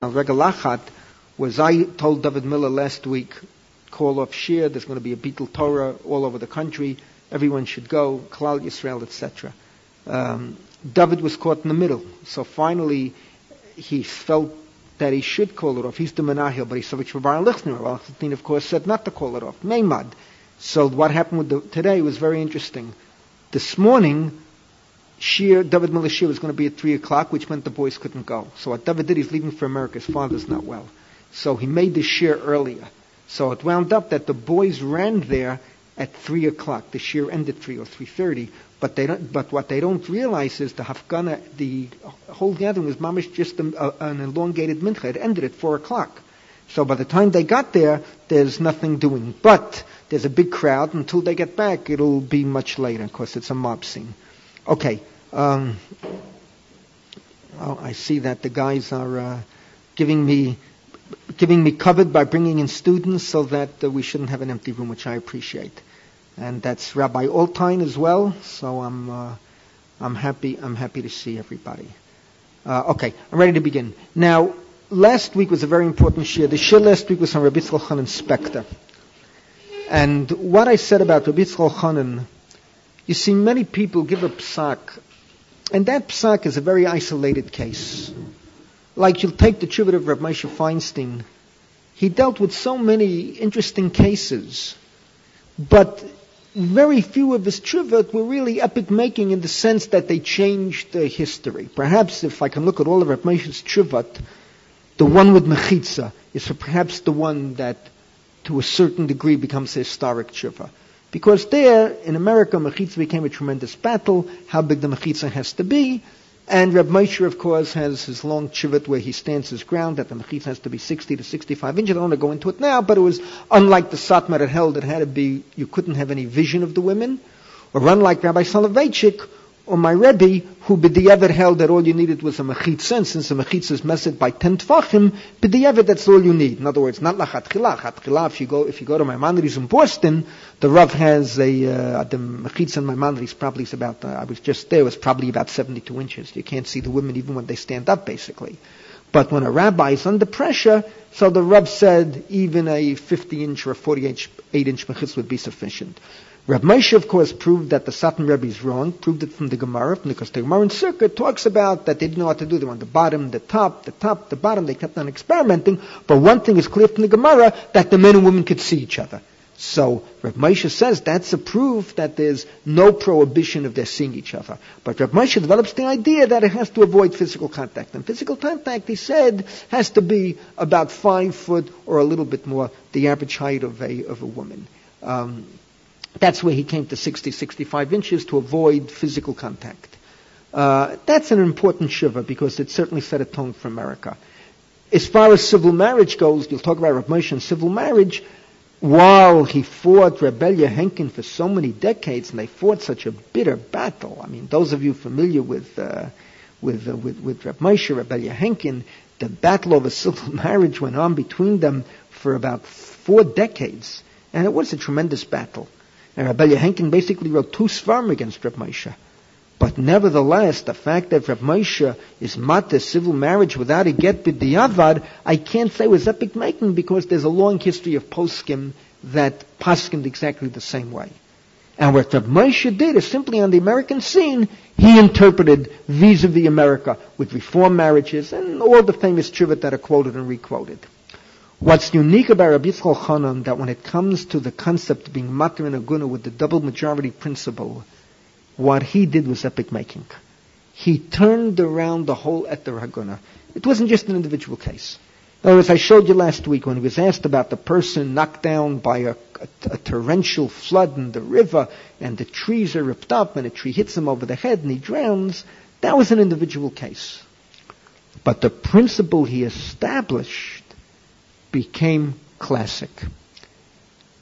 Regalachat was I told David Miller last week, call off Shir, there's going to be a Beetle Torah all over the country, everyone should go, Klal Yisrael, etc. Um, David was caught in the middle, so finally he felt that he should call it off. He's the Menahil, but he said for Baron Lichner. Well, Lichner, of course, said not to call it off. Maymad. So what happened with the, today was very interesting. This morning, Shir, David Miller was going to be at 3 o'clock, which meant the boys couldn't go. So what David did, he's leaving for America. His father's not well. So he made the Shir earlier. So it wound up that the boys ran there at 3 o'clock. The Shir ended 3 or 3.30. But they don't, but what they don't realize is the Hafgana, the whole gathering was mamish just a, an elongated mincha. It ended at 4 o'clock. So by the time they got there, there's nothing doing. But there's a big crowd. Until they get back, it'll be much later. Of course, it's a mob scene. Okay. Um, well, I see that the guys are uh, giving me giving me covered by bringing in students so that uh, we shouldn't have an empty room, which I appreciate. And that's Rabbi Altine as well. So I'm uh, I'm happy I'm happy to see everybody. Uh, okay, I'm ready to begin. Now, last week was a very important shir. The shir last week was on Rabbi Yitzchak Hanan Spector. And what I said about Rabbi Yitzchak Hanan, you see, many people give a psak, and that psak is a very isolated case. Like you'll take the tribute of Rabbi Moshe Feinstein. He dealt with so many interesting cases, but very few of his trivot were really epic making in the sense that they changed the history. Perhaps if I can look at all of Rav Moshe's trivot, the one with Mechitza is perhaps the one that to a certain degree becomes a historic tshuva. Because there, in America, Mechitza became a tremendous battle, how big the Mechitza has to be, and Reb Moshe, of course, has his long chivot where he stands his ground that the mechitza has to be 60 to 65 inches. I don't want to go into it now, but it was unlike the Satmar that held it had to be, you couldn't have any vision of the women. Or unlike Rabbi Soloveitchik, or my Rebbe, who b'di'evet held that all you needed was a mechitza, and since the mechitza is measured by ten tfachim, b'di'evet that's all you need. In other words, not lachatchila. Chatchila, if you go, if you go to Maimonides in Boston, the Rav has a, uh, the mechitza in Maimonides probably is about, uh, I was just there, was probably about 72 inches. You can't see the women even when they stand up, basically. But when a rabbi is under pressure, so the Rav said even a 50 inch or a 48 inch mechitza would be sufficient. Reb Moshe, of course, proved that the Satmar Rebbe is wrong, proved it from the Gemara, because the Gemara in Circuit talks about that they didn't know what to do. They on the bottom, the top, the top, the bottom. They kept on experimenting. But one thing is clear from the Gemara, that the men and women could see each other. So Reb Moshe says that's a proof that there's no prohibition of their seeing each other. But Reb Moshe develops the idea that it has to avoid physical contact. And physical contact, he said, has to be about five foot or a little bit more, the average height of a, of a woman. Um, that's where he came to 60, 65 inches to avoid physical contact. Uh, that's an important shiva because it certainly set a tone for America. As far as civil marriage goes, you'll talk about Rav Moshe and civil marriage. While he fought Rebellia Henkin for so many decades, and they fought such a bitter battle. I mean, those of you familiar with uh, with uh, with, with Reb Moshe, Rebellia Henkin, the battle over civil marriage went on between them for about four decades, and it was a tremendous battle. And Rabbi Henkin basically wrote two svarm against Reb Moshe. But nevertheless, the fact that Reb Moshe is matter civil marriage without a get b'diavad, I can't say was epic making because there's a long history of poskim that poskim exactly the same way. And what Reb Moshe did is simply on the American scene, he interpreted vis-a-vis America with reform marriages and all the famous trivet that are quoted and requoted. What's unique about Rabbi Yitzchak Hanan that when it comes to the concept of being matter and aguna with the double majority principle, what he did was epic making. He turned around the whole Eter Haguna. It wasn't just an individual case. In other words, I showed you last week when he was asked about the person knocked down by a, a, a, torrential flood in the river and the trees are ripped up and a tree hits him over the head and he drowns. That was an individual case. But the principle he established became classic.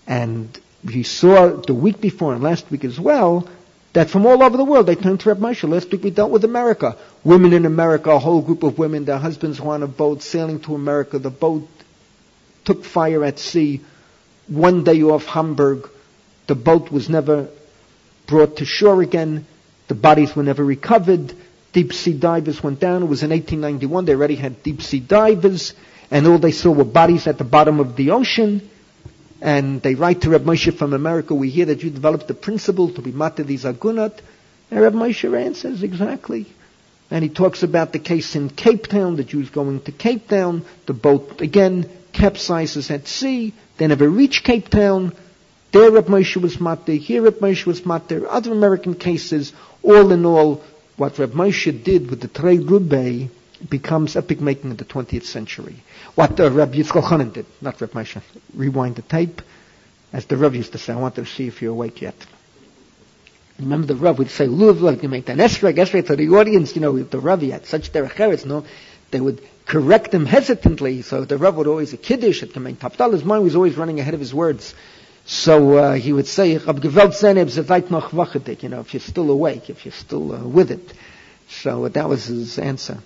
And we saw the week before and last week as well that from all over the world they turned to Reb Moshe. Last week we dealt with America. Women in America, a whole group of women, their husbands were on a boat sailing to America. The boat took fire at sea. One day off Hamburg, the boat was never brought to shore again. The bodies were never recovered. deep sea divers went down. It was in 1891. They already had deep sea divers, and all they saw were bodies at the bottom of the ocean. And they write to Reb Moshe from America, we hear that you developed the principle to be mata these agunat. And Reb Moshe answers exactly. And he talks about the case in Cape Town, the Jews going to Cape Town, the boat again capsizes at sea, they never reach Cape Town, there Reb Moshe was matter, here Reb Moshe was matter, other American cases, all in all, what Reb Moshe did with the Trey Rubei becomes epic making in the 20th century. What uh, Reb Yitzchok Hanan did, not Reb Moshe. Rewind the tape. As the Rav used to say, I want to see if you're awake yet. Remember the Rav would say, Luv, look, you make that esrog, esrog to the audience, you know, the Rav, he had such derech no? They would correct him hesitantly, so the Rav would always, a kiddush, at Kamein Tapdal, his mind was always running ahead of his words. So uh, he would say, Rab gewelt zeneb zevait noch you know, if you're still awake, if you're still uh, with it. So uh, that was his answer.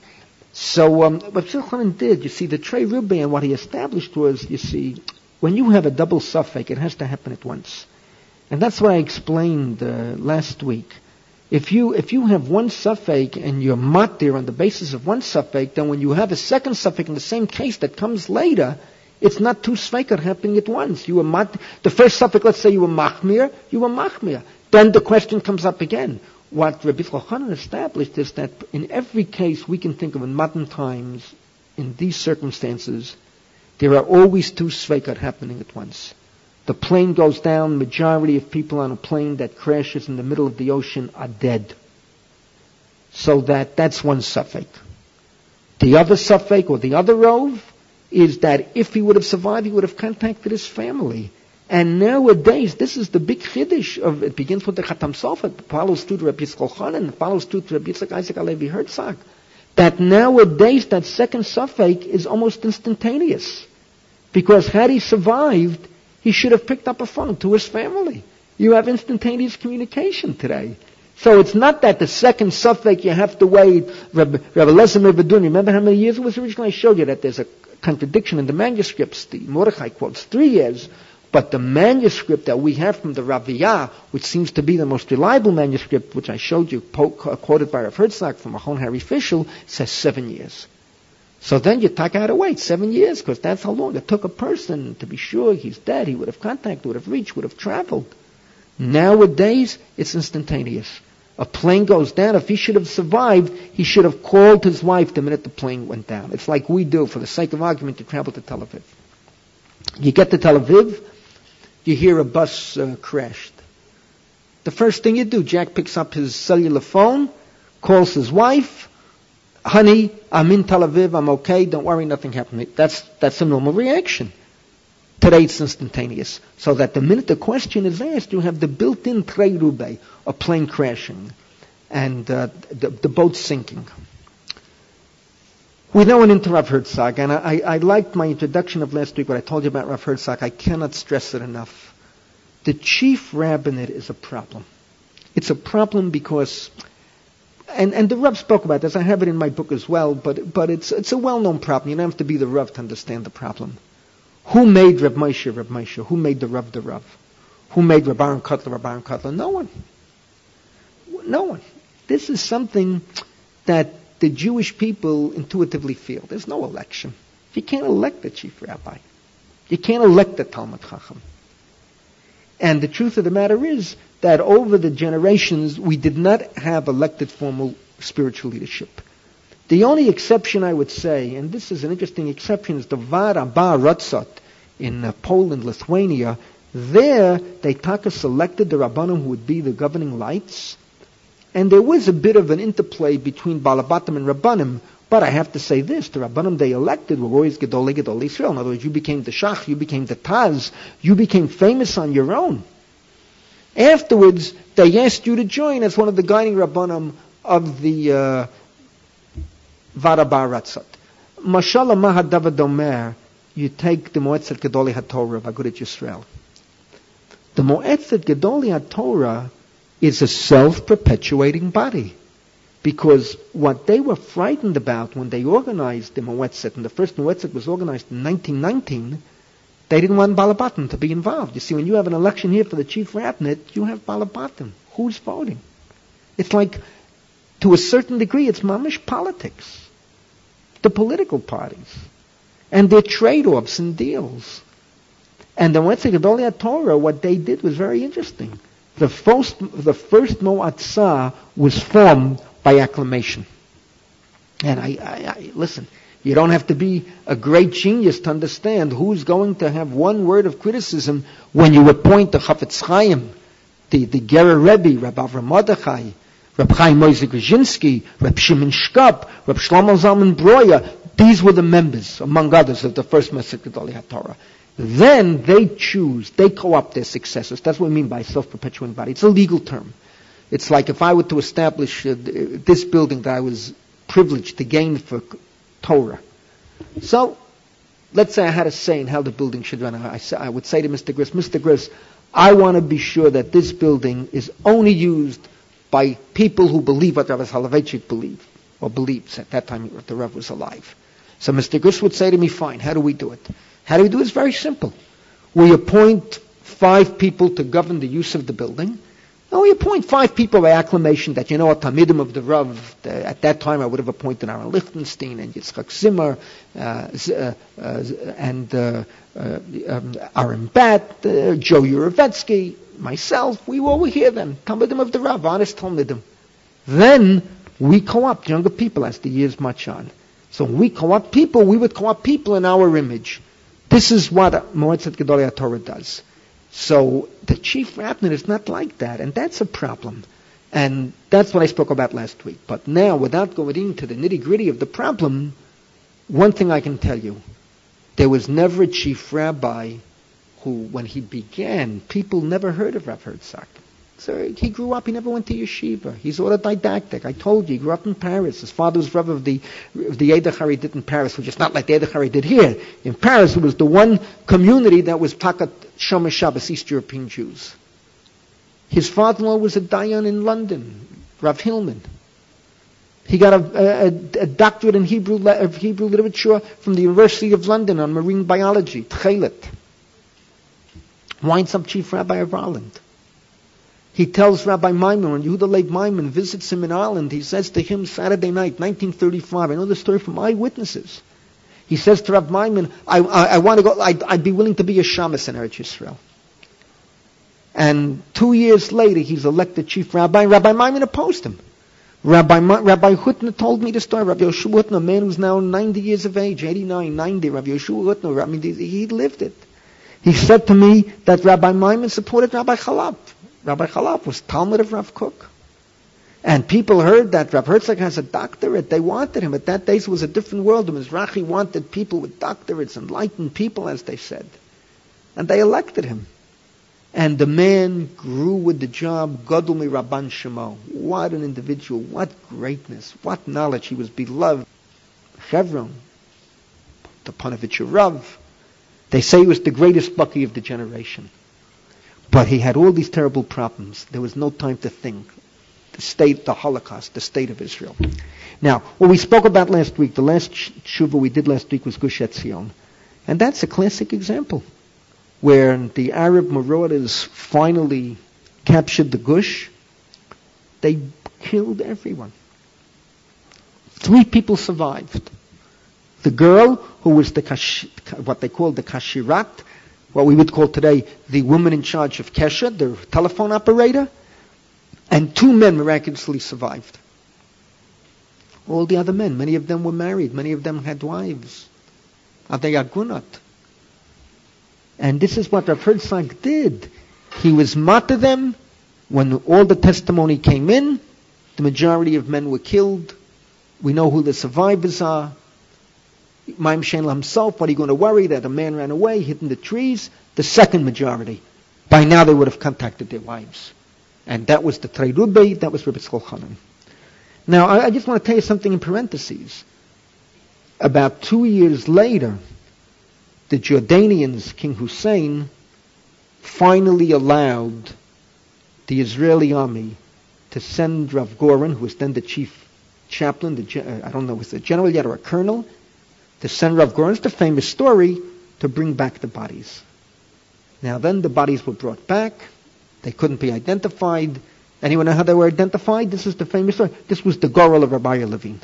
So um, what Shulchan did, you see, the Trey Rubi and what he established was, you see, when you have a double suffix, it has to happen at once. And that's what I explained uh, last week. If you, if you have one suffix and you're matir on the basis of one suffix, then when you have a second suffix in the same case that comes later, it's not two sveikar happening at once. You were mat, the first suffix, let's say you were machmir, you were machmir. Then the question comes up again. What Rabbi Chanan established is that in every case we can think of in modern times, in these circumstances, there are always two sveikar happening at once. The plane goes down, majority of people on a plane that crashes in the middle of the ocean are dead. So that, that's one suffix. The other suffix or the other rove is that if he would have survived, he would have contacted his family. And nowadays, this is the big chiddush of, it begins with the Khatam Sofer, follows through to Rabbi Yitzchok Chanan, it follows through to Rabbi Yitzchak Isaac HaLevi Herzog, that nowadays that second suffix is almost instantaneous. Because had he survived, he should have picked up a phone to his family. You have instantaneous communication today. So it's not that the second suffix you have to wait. Rabbi, Rabbi Lezer remember how many years it was originally? I showed you that there's a contradiction in the manuscripts. The Mordechai quotes three years, but the manuscript that we have from the Raviyah, which seems to be the most reliable manuscript, which I showed you, po- uh, quoted by Rav Herzog from Machon Harry Fischel, says seven years. So then you take out to wait seven years, because that's how long it took a person to be sure he's dead. He would have contacted, would have reached, would have traveled. Nowadays, it's instantaneous. A plane goes down. If he should have survived, he should have called his wife the minute the plane went down. It's like we do, for the sake of argument, to travel to Tel Aviv. You get to Tel Aviv, you hear a bus uh, crashed. The first thing you do, Jack picks up his cellular phone, calls his wife, honey, I'm in Tel Aviv, I'm okay, don't worry, nothing happened. That's, that's a normal reaction. Today it's instantaneous. So that the minute the question is asked, you have the built-in treirube, a plane crashing, and uh, the, the boat sinking. We now went into Rav Herzog, and I, I, liked my introduction of last week, what I told you about Rav Herzog. I cannot stress it enough. The chief rabbinate is a problem. It's a problem because, and, and the Rav spoke about this. I have it in my book as well, but, but it's, it's a well-known problem. You don't have to be the Rav to understand the problem. Who made Reb Moshe Reb Moshe? Who made the Rav the Rav? Who made Reb Aaron Kotler Reb Aaron Kotler? No one. No one. This is something that the Jewish people intuitively feel. There's no election. You can't elect the chief rabbi. You can't elect the Talmud Chacham. And the truth of the matter is that over the generations, we did not have elected formal spiritual leadership. The only exception I would say, and this is an interesting exception, is the Va'ad Arba Aratzot in uh, Poland, Lithuania. There, they taka selected the Rabbanim who would be the governing lights. And there was a bit of an interplay between Balabatim and Rabbanim. But I have to say this, the Rabbanim they elected were always Gedolei Gedolei Israel. In other words, you became the Shach, you became the Taz, you became famous on your own. Afterwards, they asked you to join as one of the guiding Rabbanim of the uh, Va'ad Arba Aratzot. Mashallah Mahadavid Omer, you take the Moetzet Gedolei HaTorah of Agudat Yisrael. The Moetzet Gedolei HaTorah is a self-perpetuating body. Because what they were frightened about when they organized the Moetzet, and the first Moetzet was organized in 1919, they didn't want Balabatim to be involved. You see, when you have an election here for the chief rabbinate, you have Balabatim. Who's voting? It's like to a certain degree, it's mamish politics. The political parties. And their trade-offs and deals. And the Moetzah Gedolei Torah, what they did was very interesting. The first, the first Moatzah was formed by acclamation. And I, I, I, listen, you don't have to be a great genius to understand who's going to have one word of criticism when you appoint the Chafetz Chaim, the, the Gerer Rebbe, Rabbi Avram Mordechai, Reb Chaim Ozer Grodzinski, Reb Shimon Shkop, Reb Shlomo Zalman Breuer. These were the members, among others, of the first Moetzah Gedolei HaTorah. Then they choose, they co-opt their successors. That's what we mean by self-perpetuating body. It's a legal term. It's like if I were to establish uh, this building that I was privileged to gain for Torah. So, let's say I had a say in how the building should run. I, I would say to Mr. Griss, Mr. Griss, I want to be sure that this building is only used by people who believe what Rav Soloveitchik believed, or believes at that time the Rav was alive. So Mr. Griss would say to me, fine, how do we do it? How do we do it? It's very simple. We appoint five people to govern the use of the building, now we appoint five people by acclamation that, you know, a Talmidim of the Rav, the, at that time I would have appointed Aaron Lichtenstein and Yitzchak Zimmer, uh, uh, uh, and uh, uh, um, Aaron Bat, uh, Joe Yurovetsky, myself, we were over here then, Talmidim of the Rav, honest Talmidim. Then we co-opt younger people as the years march on. So when we co-opt people, we would co-opt people in our image. This is what Moetzet Gedolei Torah does. So the chief rabbin is not like that, and that's a problem. And that's what I spoke about last week. But now, without going into the nitty gritty of the problem, one thing I can tell you, there was never a chief rabbi who, when he began, people never heard of Rav Herzog. So he grew up, he never went to yeshiva. He's autodidactic. I told you, he grew up in Paris. His father was Rav of the, of the did in Paris, which is not like the Eidah did here. In Paris, it was the one community that was Takat Shomer Shabbos, East European Jews. His father-in-law was a Dayan in London, Rav Hillman. He got a, a, a doctorate in Hebrew, of Hebrew literature from the University of London on marine biology, Tchelet. Winds up chief rabbi of Ireland. He tells Rabbi Maimon, when Yehuda Leib Maimon visits him in Ireland, he says to him Saturday night, 1935, I know the story from eyewitnesses. He says to Rabbi Maimon, I, I, I want to go, I'd, I'd, be willing to be a shamus in Eretz Yisrael. And two years later, he's elected chief rabbi. and Rabbi Maimon opposed him. Rabbi, rabbi Hutner told me the story. Rabbi Yoshua Hutner, a man who's now 90 years of age, 89, 90. Rabbi Yoshua Hutner, I mean, he lived it. He said to me that Rabbi Maimon supported Rabbi Charlap. Rabbi Charlap was Talmud of Rav Kook. And people heard that Rav Herzog has a doctorate. They wanted him. At that days it was a different world. The Mizrahi wanted people with doctorates, enlightened people, as they said. And they elected him. And the man grew with the job. Godumi Rabban Shemo. What an individual. What greatness. What knowledge. He was beloved. Chevron. The Panovich of Rav. They say he was the greatest Bucky of the generation. But he had all these terrible problems. There was no time to think. The state, the Holocaust, the state of Israel. Now, what we spoke about last week, the last shuva we did last week was Gush Etzion. And that's a classic example where the Arab marauders finally captured the Gush. They killed everyone. Three people survived. The girl, who was the kash, what they called the kashirat, what we would call today the woman in charge of Kesha, the telephone operator, and two men miraculously survived. All the other men, many of them were married, many of them had wives. Adayagunat. And this is what Rav Herzog did. He was mata them when all the testimony came in. The majority of men were killed. We know who the survivors are. Maim Shenla himself, what are you going to worry that a man ran away, hid in the trees? The second majority. By now they would have contacted their wives. And that was the Treirubei, that was Rabbi Tzolchanan. Now, I, I just want to tell you something in parentheses. About two years later, the Jordanians, King Hussein, finally allowed the Israeli army to send Rav Goren, who was then the chief chaplain, the, uh, I don't know, was a general yet or a colonel, the center of Goren's the famous story to bring back the bodies. Now then the bodies were brought back. They couldn't be identified. Anyone know how they were identified? This is the famous story. This was the Goral of Rabbi Levine.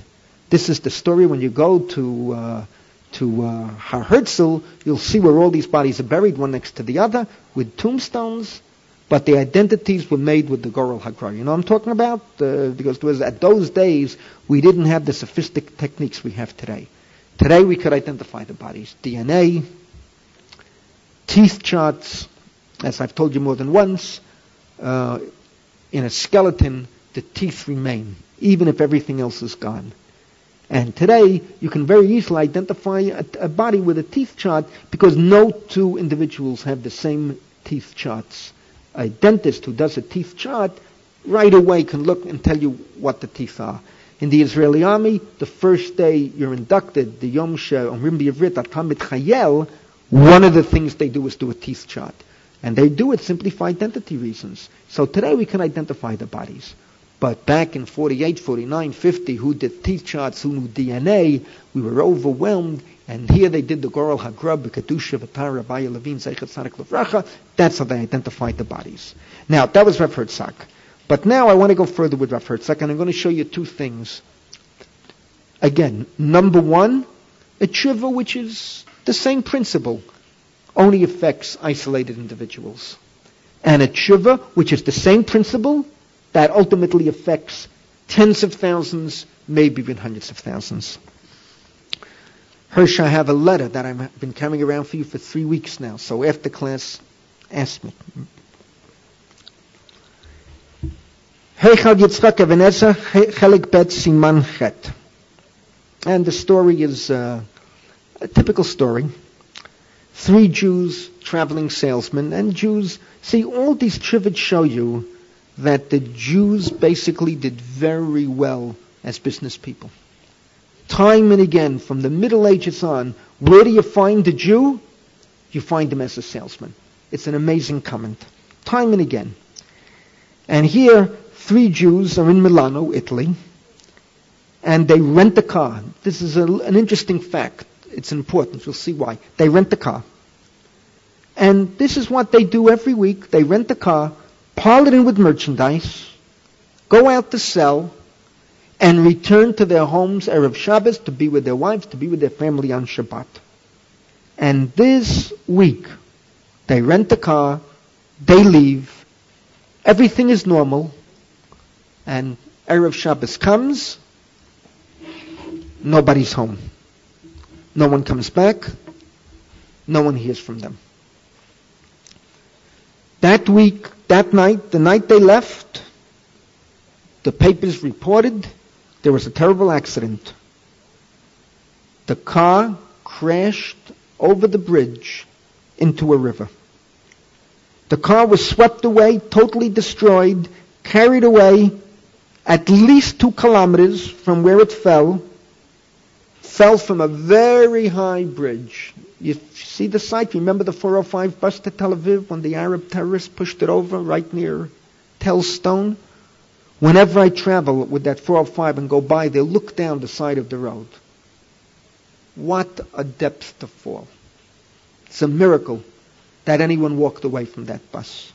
This is the story when you go to uh, to uh, Har Herzl, you'll see where all these bodies are buried, one next to the other, with tombstones. But the identities were made with the Goral Hagra. You know what I'm talking about? Uh, because was, at those days, we didn't have the sophisticated techniques we have today. Today we could identify the bodies. DNA, teeth charts, as I've told you more than once, uh, in a skeleton, the teeth remain, even if everything else is gone. And today, you can very easily identify a, a, body with a teeth chart because no two individuals have the same teeth charts. A dentist who does a teeth chart right away can look and tell you what the teeth are. In the Israeli army, the first day you're inducted, the Yom Omrim B'Yivrit Atamit Chayel, one of the things they do is do a teeth chart. And they do it simply for identity reasons. So today we can identify the bodies. But back in 48, 49, 50, who did teeth charts, who knew DNA, we were overwhelmed. And here they did the Goral Hagrab, the Kedusha, Vatara, Baya Levine, Zeichat Sadik Levracha. That's how they identified the bodies. Now, that was Rav Herzog. But now I want to go further with Rav Herzog, and I'm going to show you two things. Again, number one, a tshuva which is the same principle, only affects isolated individuals. And a tshuva, which is the same principle, that ultimately affects tens of thousands, maybe even hundreds of thousands. Hirsch, I have a letter that I've been carrying around for you for three weeks now. So after class, ask me. And the story is uh, a typical story. Three Jews, traveling salesmen, and Jews. See, all these trivets show you that the Jews basically did very well as business people. Time and again, from the Middle Ages on, where do you find the Jew? You find him as a salesman. It's an amazing comment. Time and again. And here, three Jews are in Milano, Italy, and they rent a car. This is a, an interesting fact. It's important. You'll see why. They rent a car. And this is what they do every week. They rent a car pile it in with merchandise, go out to sell, and return to their homes Erev Shabbos to be with their wives, to be with their family on Shabbat. And this week, they rent a car, they leave, everything is normal, and Erev Shabbos comes, nobody's home. No one comes back, no one hears from them. That week, that night, the night they left, the papers reported there was a terrible accident. The car crashed over the bridge into a river. The car was swept away, totally destroyed, carried away at least two kilometers from where it fell, fell from a very high bridge. You see the site? Remember the 405 bus to Tel Aviv when the Arab terrorists pushed it over right near Tel Stone? Whenever I travel with that 405 and go by, they look down the side of the road. What a depth to fall. It's a miracle that anyone walked away from that bus.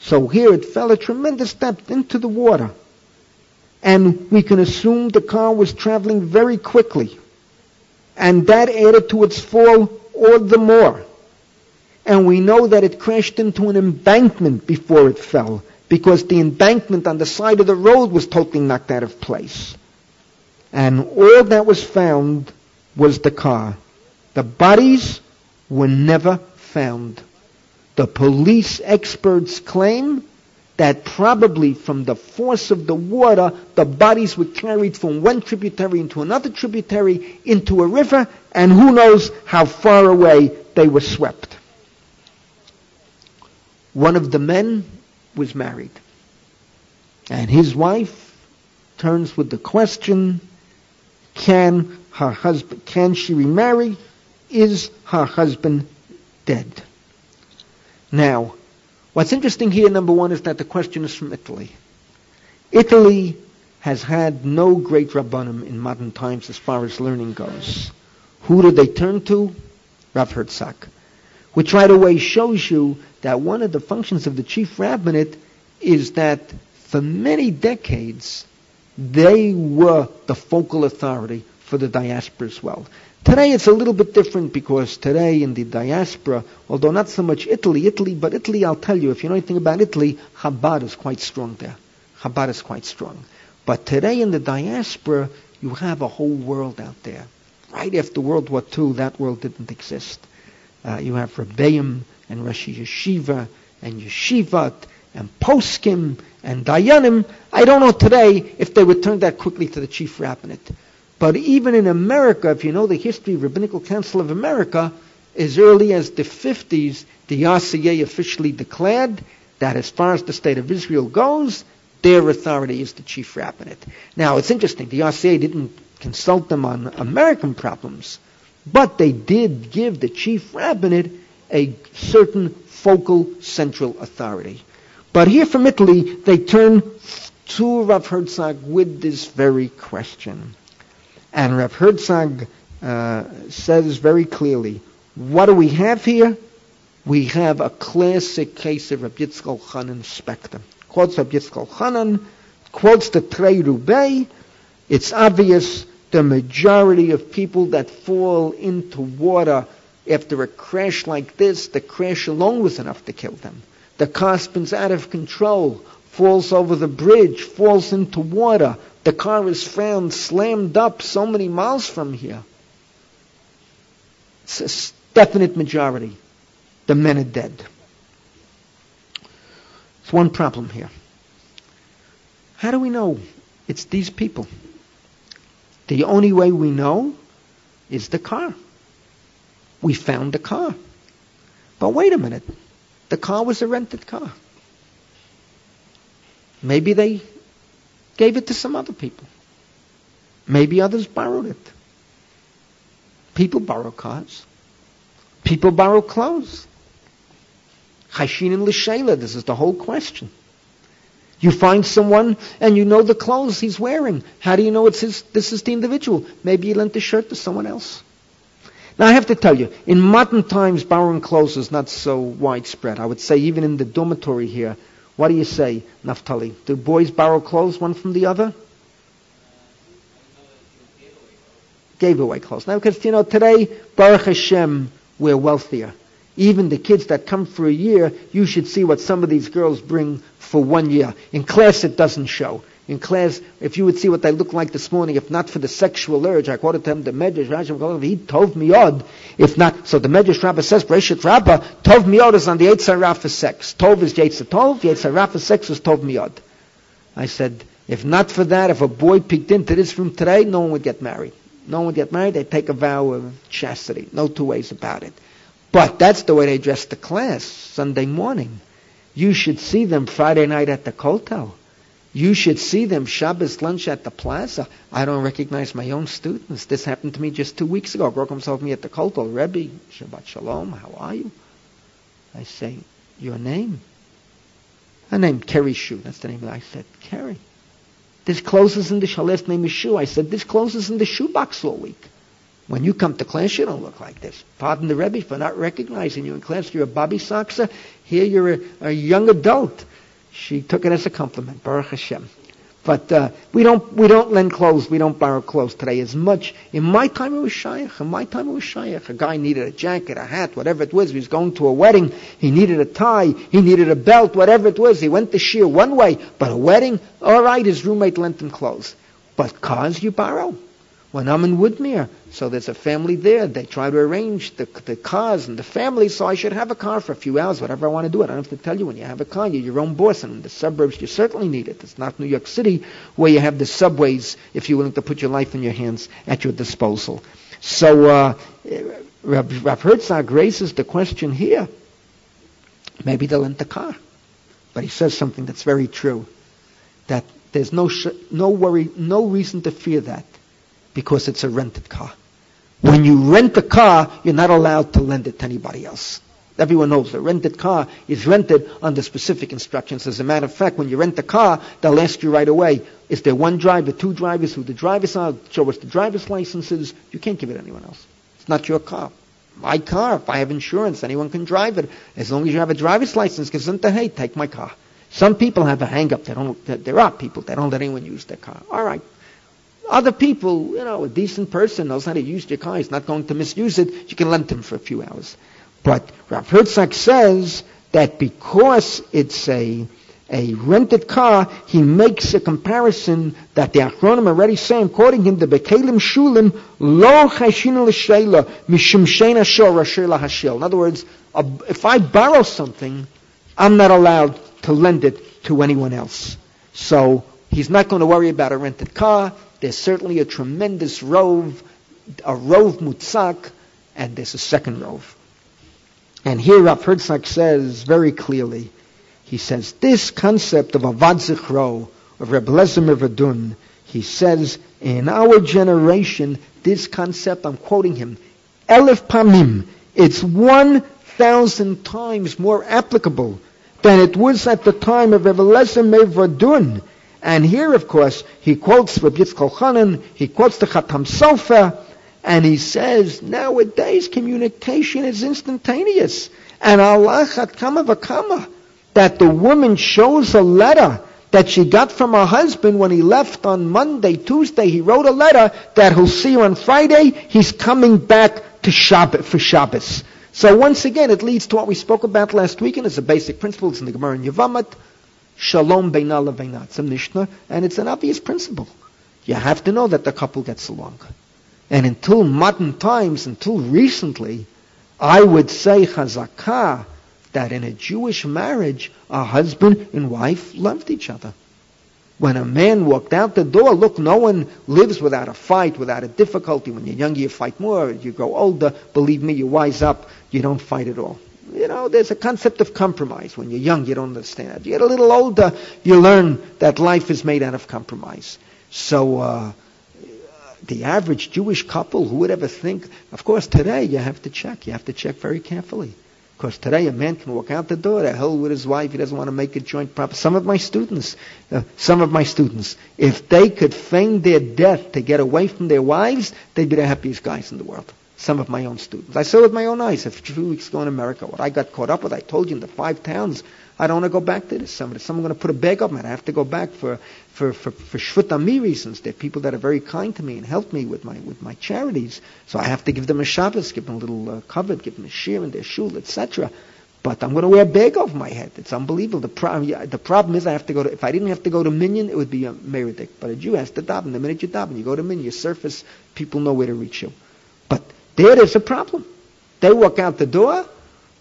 So here it fell a tremendous depth into the water. And we can assume the car was traveling very quickly. And that added to its fall all the more. And we know that it crashed into an embankment before it fell, because the embankment on the side of the road was totally knocked out of place. And all that was found was the car. The bodies were never found. The police experts claim that probably from the force of the water, the bodies were carried from one tributary into another tributary into a river, and who knows how far away they were swept. One of the men was married, and his wife turns with the question, can her husband, can she remarry? Is her husband dead? Now, What's interesting here, number one, is that the question is from Italy. Italy has had no great rabbanim in modern times as far as learning goes. Who did they turn to? Rav Herzog. Which right away shows you that one of the functions of the chief rabbinate is that for many decades, they were the focal authority for the diaspora as well. Today it's a little bit different because today in the diaspora, although not so much Italy, Italy, but Italy, I'll tell you, if you know anything about Italy, Chabad is quite strong there. Chabad is quite strong. But today in the diaspora, you have a whole world out there. Right after World War II, that world didn't exist. Uh, you have Rebbeim and Rosh Yeshiva and Yeshivat and Poskim and Dayanim. I don't know today if they would turn that quickly to the chief rabbinate. But even in America, if you know the history of Rabbinical Council of America, as early as the 50s, the RCA officially declared that as far as the state of Israel goes, their authority is the chief rabbinate. Now, it's interesting. The RCA didn't consult them on American problems, but they did give the chief rabbinate a certain focal central authority. But here from Italy, they turn to Rav Herzog with this very question. And Rav Herzog uh, says very clearly, what do we have here? We have a classic case of Rav Yitzchak Chanan Spector. Quotes Rav Yitzchak Chanan, quotes the Trei Rubei. It's obvious the majority of people that fall into water after a crash like this, the crash alone was enough to kill them. The car spins out of control, falls over the bridge, falls into water. The car is found slammed up so many miles from here. It's a definite majority. The men are dead. It's one problem here. How do we know it's these people? The only way we know is the car. We found the car. But wait a minute. The car was a rented car. Maybe they gave it to some other people. Maybe others borrowed it. People borrow cars. People borrow clothes. Chashin and Lishayla, this is the whole question. You find someone and you know the clothes he's wearing. How do you know it's his, this is the individual? Maybe he lent the shirt to someone else. Now I have to tell you, in modern times, borrowing clothes is not so widespread. I would say even in the dormitory here, what do you say, Naftali? Do boys borrow clothes one from the other? Gave away clothes. Now, because, you know, today, Baruch Hashem, we're wealthier. Even the kids that come for a year, you should see what some of these girls bring for one year. In class, it doesn't show. In class, if you would see what they look like this morning, if not for the sexual urge, I quoted to them the Medrash, Rashi, he tov miyod. If not, so the Medrash Rabbah says, Bereshit Rabbah, tov miyod is on the Yetzirah for sex. Tov is Yetzir Tov, Yetzirah for sex is tov miyod. I said, if not for that, if a boy peeked into this room today, no one would get married. No one would get married, they'd take a vow of chastity. No two ways about it. But that's the way they dress the class Sunday morning. You should see them Friday night at the kotel. You should see them Shabbos lunch at the plaza. I don't recognize my own students. This happened to me just two weeks ago. Broke himself me at the kotel. Rebbe, Shabbat Shalom, how are you? I say, your name? Her name, Kerry Shu. That's the name. I said, Kerry. This closes in the, last name is Shu. I said, this closes in the shoebox all week. When you come to class, you don't look like this. Pardon the Rebbe for not recognizing you in class. You're a Bobby Soxer. Here you're a, a young adult. She took it as a compliment. Baruch Hashem. But uh, we don't we don't lend clothes. We don't borrow clothes today as much. In my time, it was shaykh. In my time, it was shaykh. A guy needed a jacket, a hat, whatever it was. He was going to a wedding. He needed a tie. He needed a belt, whatever it was. He went to shear one way, but a wedding, all right. His roommate lent him clothes. But cars you borrow when I'm in Woodmere. So there's a family there. They try to arrange the, the cars and the family, so I should have a car for a few hours, whatever I want to do. I don't have to tell you when you have a car, you're your own boss. And in the suburbs, you certainly need it. It's not New York City where you have the subways, if you're willing to put your life in your hands, at your disposal. So uh, Rav, Herzog raises the question here. Maybe they'll rent the car. But he says something that's very true. That there's no, sh- no worry, no reason to fear that because it's a rented car. When you rent a car, you're not allowed to lend it to anybody else. Everyone knows a rented car is rented under specific instructions. As a matter of fact, when you rent a car, they'll ask you right away, is there one driver, two drivers, who the drivers are, show us the driver's licenses. You can't give it to anyone else. It's not your car. My car, if I have insurance, anyone can drive it. As long as you have a driver's license, the hey, take my car. Some people have a hang up. They don't, there are people that don't let anyone use their car. All right. Other people, you know, a decent person knows how to use your car. He's not going to misuse it. You can lend him for a few hours. But Rav Herzog says that because it's a a rented car, he makes a comparison that the Achronim already say, quoting him, the Bekelim Shulim lo chashinu l'sheila mishum shein ashor. In other words, if I borrow something, I'm not allowed to lend it to anyone else. So he's not going to worry about a rented car. There's certainly a tremendous rove, a rove mutzak, and there's a second rove. And here Rav Herzog says very clearly, he says, this concept of Avad Zichro, of Reb Lezimir Vadun, he says, in our generation, this concept, I'm quoting him, Elif Pamim, it's one thousand times more applicable than it was at the time of Reb Lezimir Vadun. And here, of course, he quotes Reb Yitzchak Chanan, he quotes the Chatam Sofer, and he says, nowadays communication is instantaneous. And Allah had kama v'kama, that the woman shows a letter that she got from her husband when he left on Monday, Tuesday. He wrote a letter that he'll see you on Friday. He's coming back to Shabbat for Shabbos. So once again, it leads to what we spoke about last week, and it's a basic principle. It's in the Gemara in Yevamot. Shalom beina leveina. It's a Mishnah, and it's an obvious principle. You have to know that the couple gets along. And until modern times, until recently, I would say chazakah that in a Jewish marriage, a husband and wife loved each other. When a man walked out the door, look, no one lives without a fight, without a difficulty. When you're younger, you fight more. You grow older, believe me, you wise up, you don't fight at all. You know, there's a concept of compromise. When you're young, you don't understand it. You get a little older, you learn that life is made out of compromise. So, uh, the average Jewish couple, who would ever think? Of course, today you have to check. You have to check very carefully. Because today a man can walk out the door to hell with his wife. He doesn't want to make a joint proper. Some of my students, uh, some of my students, if they could feign their death to get away from their wives, they'd be the happiest guys in the world. Some of my own students. I saw with my own eyes a few weeks ago in America. What I got caught up with, I told you in the five towns, I don't want to go back to this. Somebody, someone going to put a bag up me. I have to go back for for for for shvutami reasons. There are people that are very kind to me and help me with my with my charities. So I have to give them a Shabbos, give them a little uh, give them a shear in their shul, etc. But I'm going to wear a bag over my head. It's unbelievable. The problem, the problem is I have to go to, if I didn't have to go to Minyan, it would be a Meridik. But a Jew has to daven. The minute you daven, you go to Minyan, you surface, people know where to reach you. But there there's a problem. They walk out the door,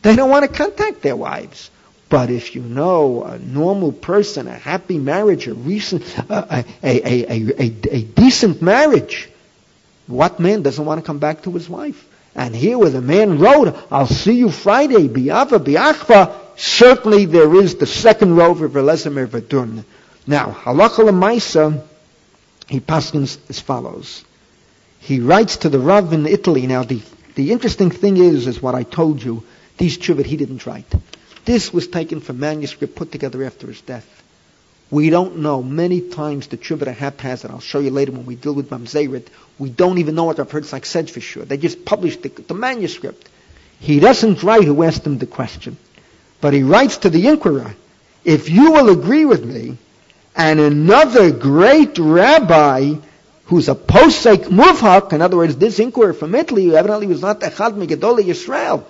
they don't want to contact their wives. But if you know a normal person, a happy marriage, a recent, uh, a, a, a, a, decent marriage, what man doesn't want to come back to his wife? And here where the man wrote, I'll see you Friday, biava, biachva, certainly there is the second row of Velezimir Vadun. Now, halacha lemaisa, he paskins as follows. He writes to the Rav in Italy. Now, the, the interesting thing is, is what I told you, these chuvit he didn't write. This was taken from manuscript put together after his death. We don't know. Many times the Chuvah haphazard. I'll show you later when we deal with Mamzerit. We don't even know what Rav Herzog said for sure. They just published the, the manuscript. He doesn't write who asked him the question. But he writes to the inquirer, if you will agree with me, and another great rabbi who's a posek muvhak, in other words, this inquirer from Italy, evidently was not Echad Megedoli Yisrael,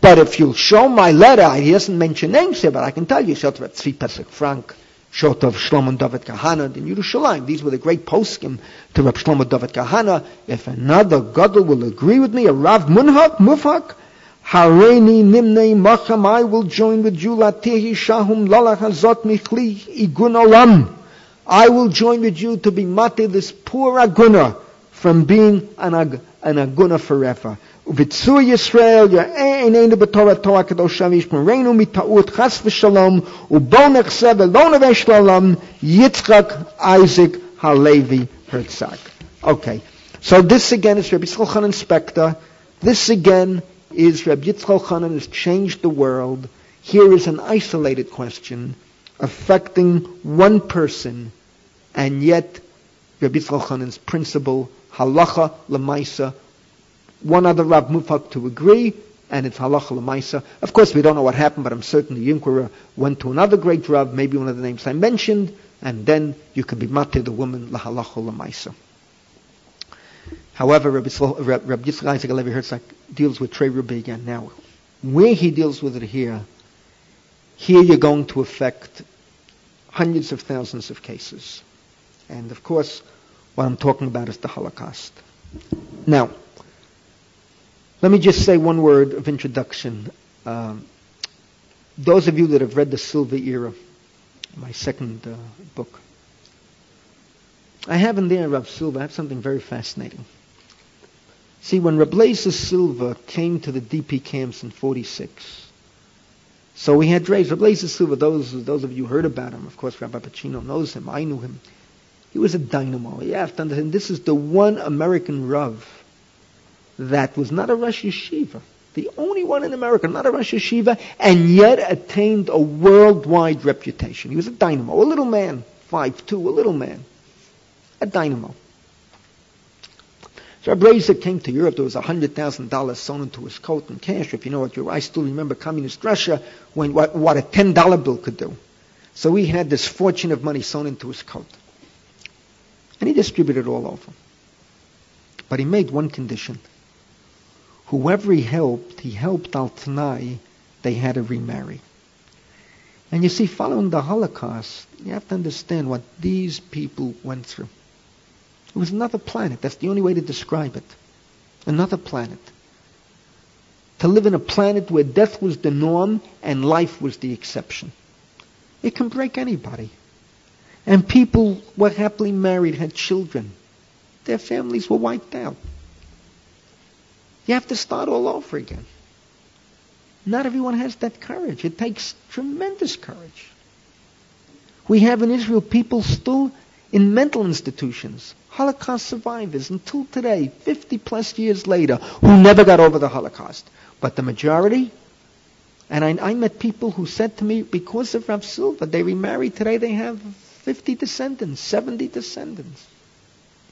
but if you'll show my letter, he doesn't mention names here, but I can tell you, Shot of Tzvi Pesach Frank, Shot of Shlomo David Kahana in Yerushalayim. These were the great poskim to Rab Shlomo David Kahana. If another Gadol will agree with me, a Rav Munhak, Mufhak, Hareini Nimnei Macham, I will join with you, Latihi Shahum Lalach Hazot Michli Igun Olam. I will join with you to be mate this poor aguna from being an, ag- an aguna forever. וביצוע ישראל יראה עינינו בתורתו הקדושה וישמרנו מטעות חס ושלום ובוא נחזה ולא נווה שלום Yitzchak Isaac Halevi Herzog. Okay, so this again is Rabbi Yitzchak Hanan Spector. This again is Rabbi Yitzchak Hanan has changed the world. Here is an isolated question affecting one person, and yet Rabbi Yitzchak principle, halacha lemaisa, one other Rav Mufak to agree, and it's halacha l'maisa. Of course, we don't know what happened, but I'm certain the inquirer went to another great Rav, maybe one of the names I mentioned, and then you can be matir the woman lahalacha l'maisa. However, Rabbi, Rabbi Yitzchak Isaac Levi Herzog deals with Trey Ruby again. Now, where he deals with it here, here you're going to affect hundreds of thousands of cases. And of course, what I'm talking about is the Holocaust. Now, let me just say one word of introduction. Um, those of you that have read The Silver Era, my second uh, book, I have in there, Rav Silver, I have something very fascinating. See, when Rablazer Silver came to the DP camps in 46, so we had Rabbi Rablazer Silver, those, those of you heard about him, of course, Rabbi Pacino knows him, I knew him. He was a dynamo. You have to understand, this is the one American Rav that was not a Rosh Yeshiva, the only one in America, not a Rosh Yeshiva, and yet attained a worldwide reputation. He was a dynamo, a little man, five two, a little man, a dynamo. So Abraza came to Europe. There was $100,000 sewn into his coat in cash. If you know what you're, I still remember communist Russia when what, what a $10 bill could do. So he had this fortune of money sewn into his coat. And he distributed all over. But he made one condition. Whoever he helped, he helped al Tanai, they had to remarry. And you see, following the Holocaust, you have to understand what these people went through. It was another planet. That's the only way to describe it. Another planet. To live in a planet where death was the norm and life was the exception. It can break anybody. And people were happily married, had children. Their families were wiped out. You have to start all over again. Not everyone has that courage. It takes tremendous courage. We have in Israel people still in mental institutions, Holocaust survivors until today, 50 plus years later, who never got over the Holocaust. But the majority, and I, I met people who said to me, because of Rav Silver, they remarried today, they have 50 descendants, 70 descendants.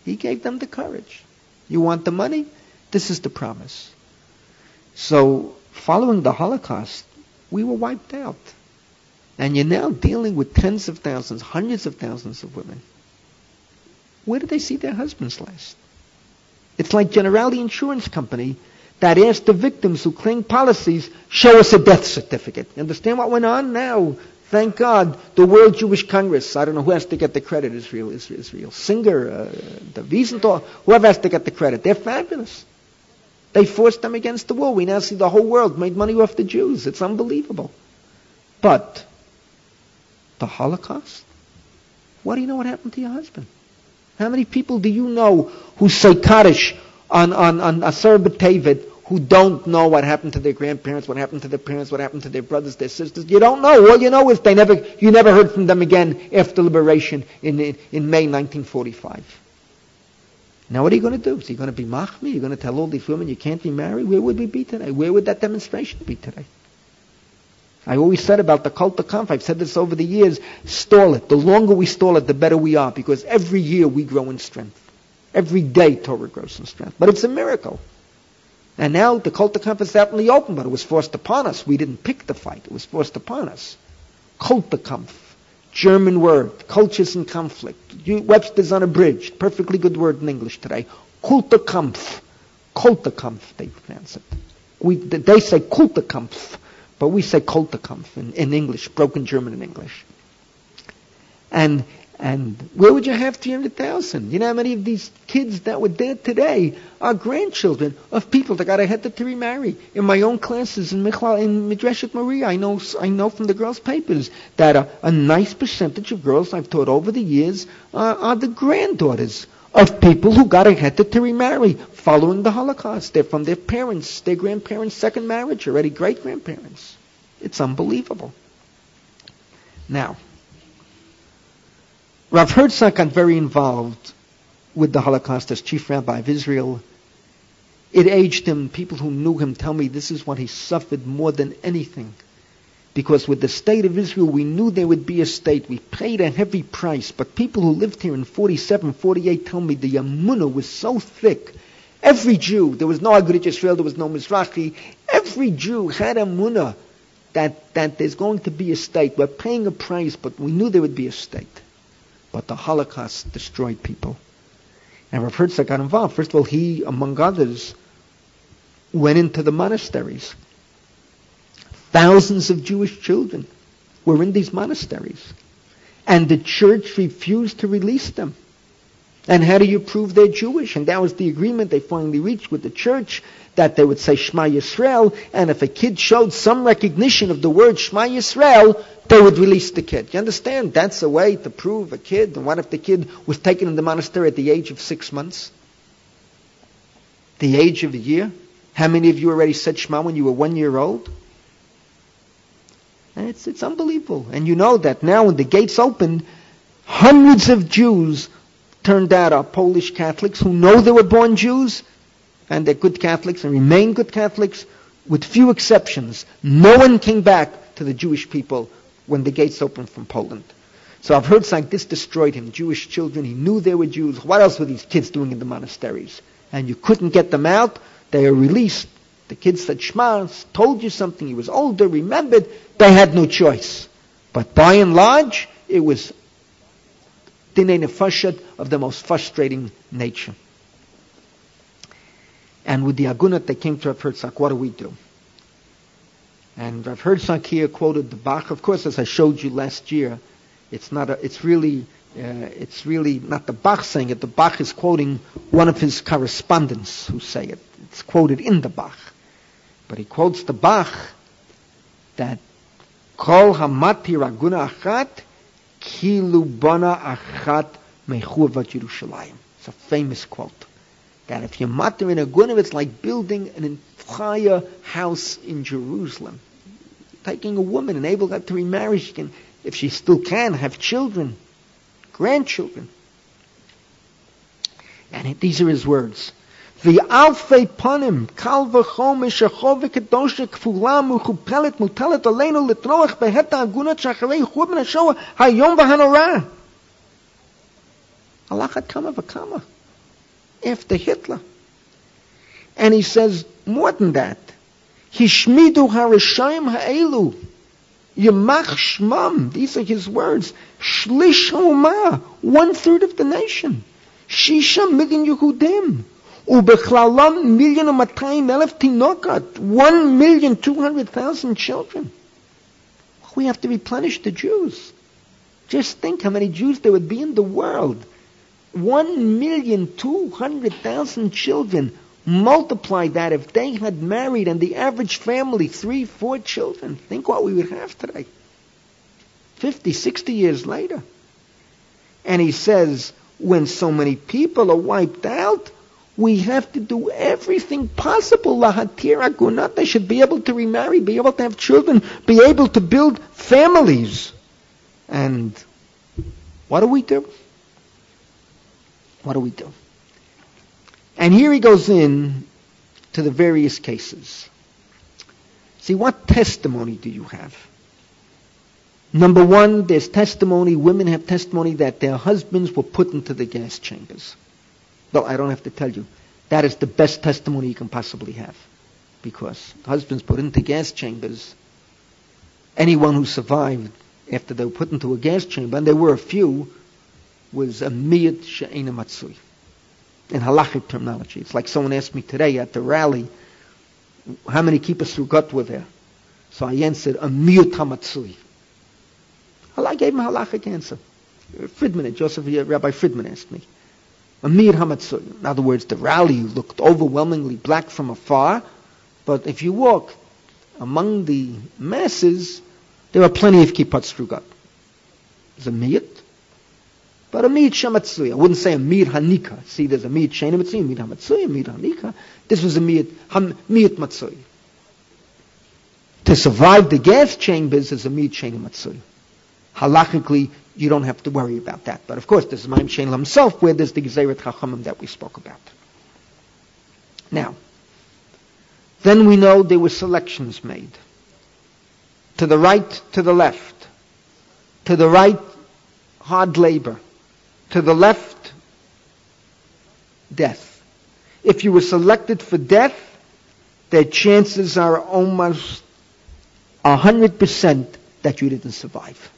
He gave them the courage. You want the money? This is the promise. So, following the Holocaust, we were wiped out. And you're now dealing with tens of thousands, hundreds of thousands of women where did they see their husbands last? It's like Generali Insurance Company that asked the victims who claimed policies, show us a death certificate. You understand what went on now? Thank God, the World Jewish Congress, I don't know who has to get the credit, Israel, Israel, Israel. Singer, uh, the Wiesenthal, whoever has to get the credit. They're fabulous. They forced them against the wall. We now see the whole world made money off the Jews. It's unbelievable. But the Holocaust? What do you know what happened to your husband? How many people do you know who say Kaddish on, on, on B'Tevet who don't know what happened to their grandparents, what happened to their parents, what happened to their brothers, their sisters? You don't know. All you know is they never, you never heard from them again after liberation in, in, in May 1945. Now what are you going to do? Is he going to be machmi? You're going to tell all these women you can't be married? Where would we be today? Where would that demonstration be today? I always said about the Kulturkampf, I've said this over the years, stall it. The longer we stall it, the better we are, because every year we grow in strength. Every day Torah grows in strength. But it's a miracle. And now the cult of is out in the open, but it was forced upon us. We didn't pick the fight. It was forced upon us. Kulturkampf. German word. Cultures in conflict. Webster's unabridged. Perfectly good word in English today. Kulturkampf. Kulturkampf, they pronounce it. We, they say Kulturkampf. But we say Kulturkampf in, in English, broken German in English. And and where would you have 300,000? You know how many of these kids that were there today are grandchildren of people that got a heter to remarry? In my own classes in Michlal, in Midreshet Moriah, I know, I know from the girls' papers that a, a nice percentage of girls I've taught over the years uh, are the granddaughters of people who got a heter to remarry following the Holocaust. They're from their parents, their grandparents' second marriage, already great grandparents. It's unbelievable. Now, Rav Herzog got very involved with the Holocaust as chief rabbi of Israel. It aged him. People who knew him tell me this is what he suffered more than anything. Because with the state of Israel, we knew there would be a state. We paid a heavy price. But people who lived here in 47, 48 tell me the Yamunah was so thick. Every Jew, there was no Agudat Israel, there was no Mizrahi. Every every Jew had a munah that, that there's going to be a state. We're paying a price, but we knew there would be a state. But the Holocaust destroyed people. And Rav Herzog got involved. First of all, he, among others, went into the monasteries. Thousands of Jewish children were in these monasteries. And the church refused to release them. And how do you prove they're Jewish? And that was the agreement they finally reached with the church that they would say Shema Yisrael, and if a kid showed some recognition of the word Shema Yisrael, they would release the kid. You understand? That's a way to prove a kid. And what if the kid was taken in the monastery at the age of six months? The age of a year? How many of you already said Shema when you were one year old? It's, it's unbelievable. And you know that now when the gates opened, hundreds of Jews turned out are Polish Catholics who know they were born Jews and they're good Catholics and remain good Catholics with few exceptions. No one came back to the Jewish people when the gates opened from Poland. So I've heard like this destroyed him. Jewish children, he knew they were Jews. What else were these kids doing in the monasteries? And you couldn't get them out. They were released. The kids said Shema, told you something. He was older, remembered. They had no choice. But by and large, it was dinei nefashot of the most frustrating nature. And with the agunot they came to Rav Herzog, what do we do? And Rav Herzog here quoted the Bach. Of course, as I showed you last year, it's not a, it's really, uh, it's really not the Bach saying it. The Bach is quoting one of his correspondents who say it. It's quoted in the Bach. But he quotes the Bach that Kol hamatir agunah achat kilu bana achat mechuvat Yerushalayim. It's a famous quote. That if you're matir in a gunav, it's like building an entire house in Jerusalem. Taking a woman, enable her to remarry, she can, if she still can, have children, grandchildren. And these are his words. ואלפי פנים, קל וחומר שחוב וקדושה כפולה ומכופלת מוטלת עלינו לטרוח בעת ההגונות שאחרי חורבן השואה היום והנורא. הלך עד כמה וכמה. After Hitler. And he says more than that. Hishmidu harishayim ha'elu. Yamach shmam. These are his words. Shlish ha'umah. One third of the nation. Shisha million Yehudim. ובכללם מיליון ומאתיים אלף תינוקות, one million two hundred thousand children. We have to replenish the Jews. Just think how many Jews there would be in the world. One million two hundred thousand children. Multiply that if they had married and the average family, three, four children. Think what we would have today. 50, 60 years later. And he says, when so many people are wiped out, we have to do everything possible. Lahatira gunat. They should be able to remarry, be able to have children, be able to build families. And what do we do? What do we do? And here he goes in to the various cases. See, what testimony do you have? Number one, there's testimony, women have testimony that their husbands were put into the gas chambers. Well, I don't have to tell you. That is the best testimony you can possibly have. Because husbands put into gas chambers, anyone who survived after they were put into a gas chamber, and there were a few, was a miyat she'ena matsui. In halachic terminology. It's like someone asked me today at the rally, how many kippot srugot were there? So I answered, a miyat hamatsui. I gave him a halachic answer. Friedman, Joseph, Rabbi Friedman asked me. Amir Hamatzur. In other words, the rally looked overwhelmingly black from afar, but if you walk among the masses, there are plenty of kippot srugot. There's a miyat, but a miyat shamatzui. I wouldn't say a miyat hanika. See, there's a miyat shena a miyat hamatzui, a hanika. This was a miyat, ham. To survive the gas chambers is a shena matzui. Halachically, you don't have to worry about that. But of course, this is Maim Shein himself, where there's the Gezeirat Chachamim that we spoke about. Now, then we know there were selections made. To the right, to the left. To the right, hard labor. To the left, death. If you were selected for death, the chances are almost 100% that you didn't survive.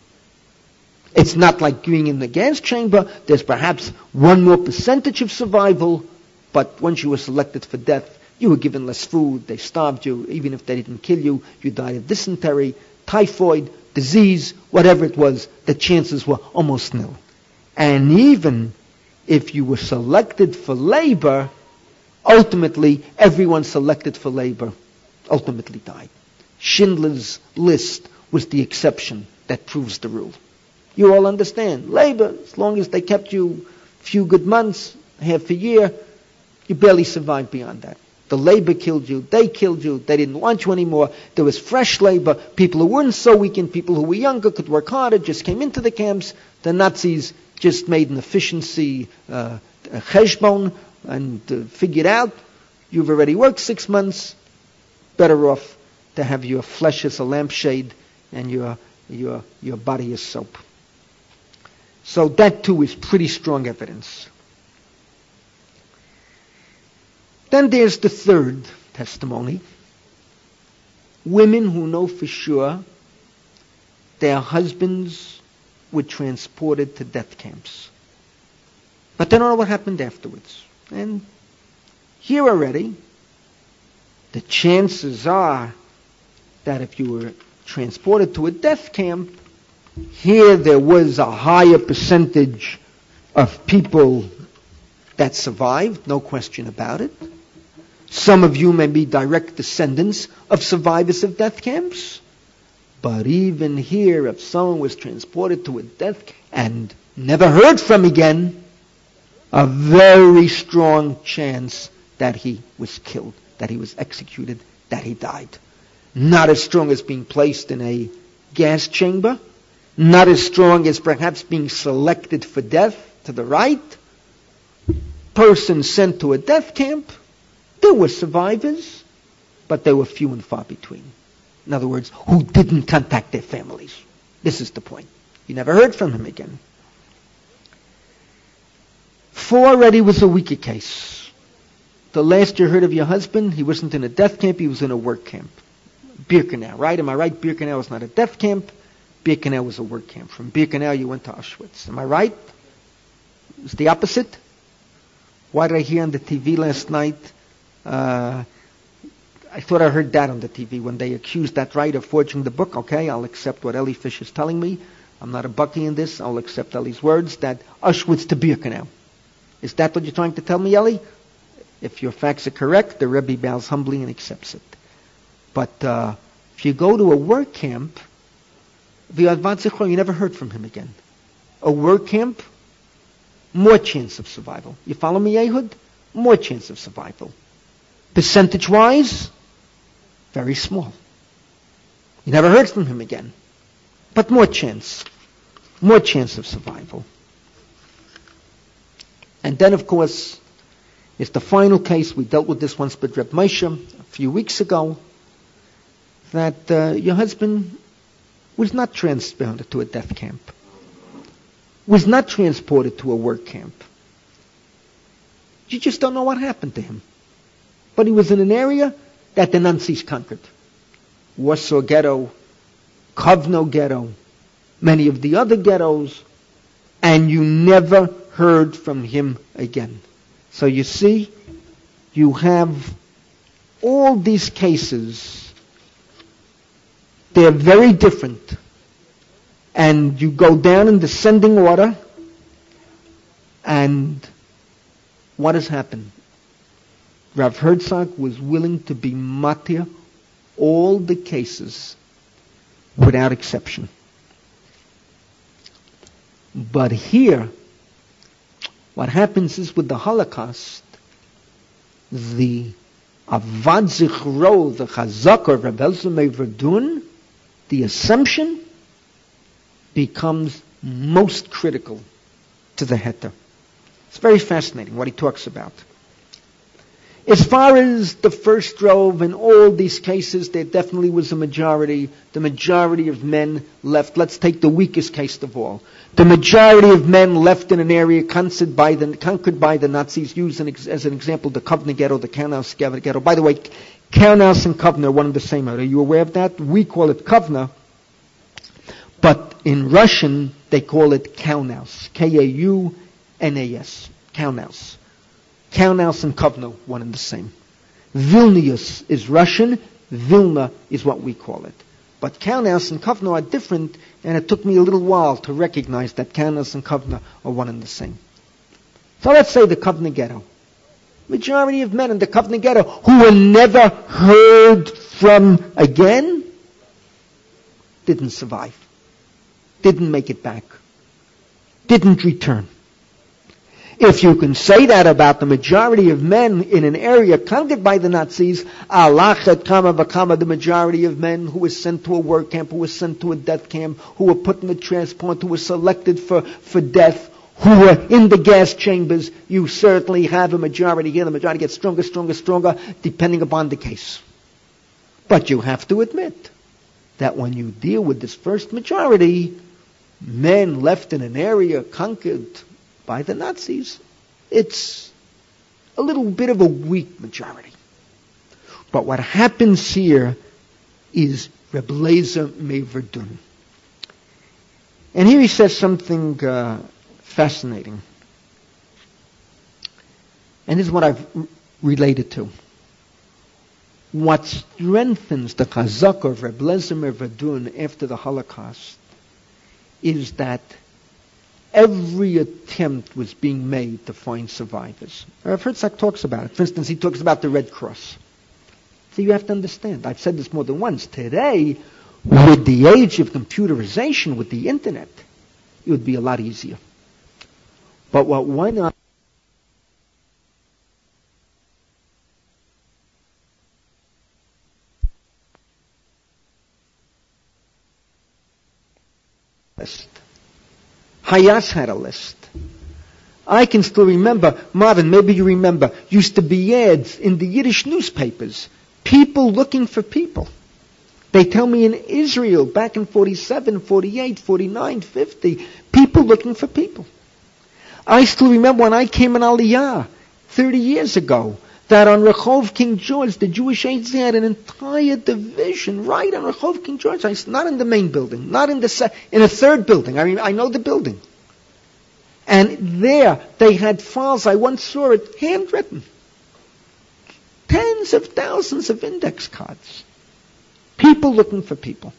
It's not like being in the gas chamber. There's perhaps one more percentage of survival, but once you were selected for death, you were given less food, they starved you, even if they didn't kill you, you died of dysentery, typhoid, disease, whatever it was, the chances were almost nil. And even if you were selected for labor, ultimately everyone selected for labor ultimately died. Schindler's List was the exception that proves the rule. You all understand. Labor, as long as they kept you a few good months, half a year, you barely survived beyond that. The labor killed you. They killed you. They didn't want you anymore. There was fresh labor. People who weren't so weakened, people who were younger, could work harder, just came into the camps. The Nazis just made an efficiency uh, cheshbon and uh, figured out you've already worked six months. Better off to have your flesh as a lampshade and your your your body as soap. So that too is pretty strong evidence. Then there's the third testimony. Women who know for sure their husbands were transported to death camps. But they don't know what happened afterwards. And here already, the chances are that if you were transported to a death camp, here there was a higher percentage of people that survived, no question about it. Some of you may be direct descendants of survivors of death camps. But even here, if someone was transported to a death camp and never heard from again, a very strong chance that he was killed, that he was executed, that he died. Not as strong as being placed in a gas chamber, not as strong as perhaps being selected for death to the right. Person sent to a death camp. There were survivors, but they were few and far between. In other words, who didn't contact their families. This is the point. You never heard from him again. Four already was a weaker case. The last you heard of your husband, he wasn't in a death camp, he was in a work camp. Birkenau, right? Am I right? Birkenau was not a death camp. Birkenau was a work camp. From Birkenau, you went to Auschwitz. Am I right? It's the opposite. Why did I hear on the TV last night? Uh, I thought I heard that on the TV when they accused that right of forging the book. Okay, I'll accept what Ellie Fish is telling me. I'm not a baki in this. I'll accept Ellie's words that Auschwitz to Birkenau. Is that what you're trying to tell me, Ellie? If your facts are correct, the Rebbe bows humbly and accepts it. But uh, if you go to a work camp, You never heard from him again. A work camp, more chance of survival. You follow me, Ehud? More chance of survival. Percentage-wise, very small. You never heard from him again. But more chance. More chance of survival. And then, of course, is the final case. We dealt with this once with Reb Moshe a few weeks ago. That uh, your husband was not transported to a death camp, was not transported to a work camp. You just don't know what happened to him. But he was in an area that the Nazis conquered. Warsaw Ghetto, Kovno Ghetto, many of the other ghettos, and you never heard from him again. So you see, you have all these cases they're very different. And you go down in descending order, and what has happened? Rav Herzog was willing to be matir all the cases without exception. But here, what happens is with the Holocaust, the Avad Zichro, the Chazak of Elzemay Verdun, the assumption becomes most critical to the heter. It's very fascinating what he talks about. As far as the first drove in all these cases, there definitely was a majority. The majority of men left. Let's take the weakest case of all. The majority of men left in an area conquered by the, conquered by the Nazis. Use an, as an example the Kovna ghetto, the Kaunas ghetto. By the way, Kaunas and Kovna are one and the same. Are you aware of that? We call it Kovna, but in Russian they call it Kaunas. K-A-U-N-A-S. Kaunas. Kaunas and Kovna, one and the same. Vilnius is Russian. Vilna is what we call it. But Kaunas and Kovna are different, and it took me a little while to recognize that Kaunas and Kovna are one and the same. So let's say the Kovna ghetto. Majority of men in the Kovna ghetto who were never heard from again didn't survive, didn't make it back, didn't return. If you can say that about the majority of men in an area conquered by the Nazis, alachet kama v'kama, the majority of men who were sent to a work camp, who were sent to a death camp, who were put in the transport, who were selected for, for death, who were in the gas chambers, you certainly have a majority here. The majority gets stronger, stronger, stronger, depending upon the case. But you have to admit that when you deal with this first majority, men left in an area conquered by the Nazis, it's a little bit of a weak majority. But what happens here is Reblazer Meverdun. And here he says something uh, fascinating. And this is what I've related to. What strengthens the chazak of Reb Lezer Verdun after the Holocaust is that every attempt was being made to find survivors. Herzog talks about it. For instance, he talks about the Red Cross. So you have to understand. I've said this more than once. Today, with the age of computerization, with the internet, it would be a lot easier. But what went on list. HIAS had a list. I can still remember, Marvin, maybe you remember, used to be ads in the Yiddish newspapers. People looking for people. They tell me in Israel back in 47, 48, 49, 50, people looking for people. I still remember when I came in Aliyah 30 years ago, that on Rehov King George, the Jewish agency had an entire division right on Rehov King George. It's Not in the main building, not in the se- in a third building. I mean, I know the building. And there they had files. I once saw it handwritten. Tens of thousands of index cards. People looking for people.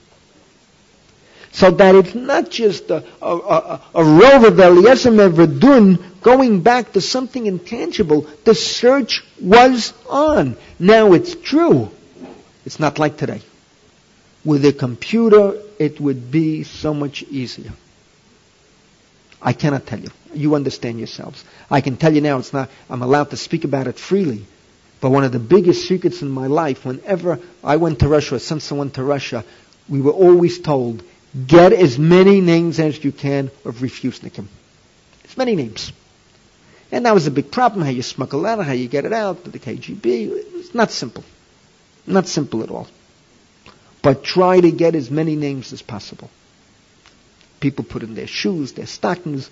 So that it's not just a, a, a, a rove of Eliezer Verdun going back to something intangible. The search was on. Now it's true. It's not like today. With a computer, it would be so much easier. I cannot tell you. You understand yourselves. I can tell you now it's not, I'm allowed to speak about it freely. But one of the biggest secrets in my life, whenever I went to Russia, or since I went to Russia, we were always told, Get as many names as you can of refusnikim. As many names. And that was a big problem, how you smuggle that, how you get it out to the KGB. It's not simple. Not simple at all. But try to get as many names as possible. People put in their shoes, their stockings.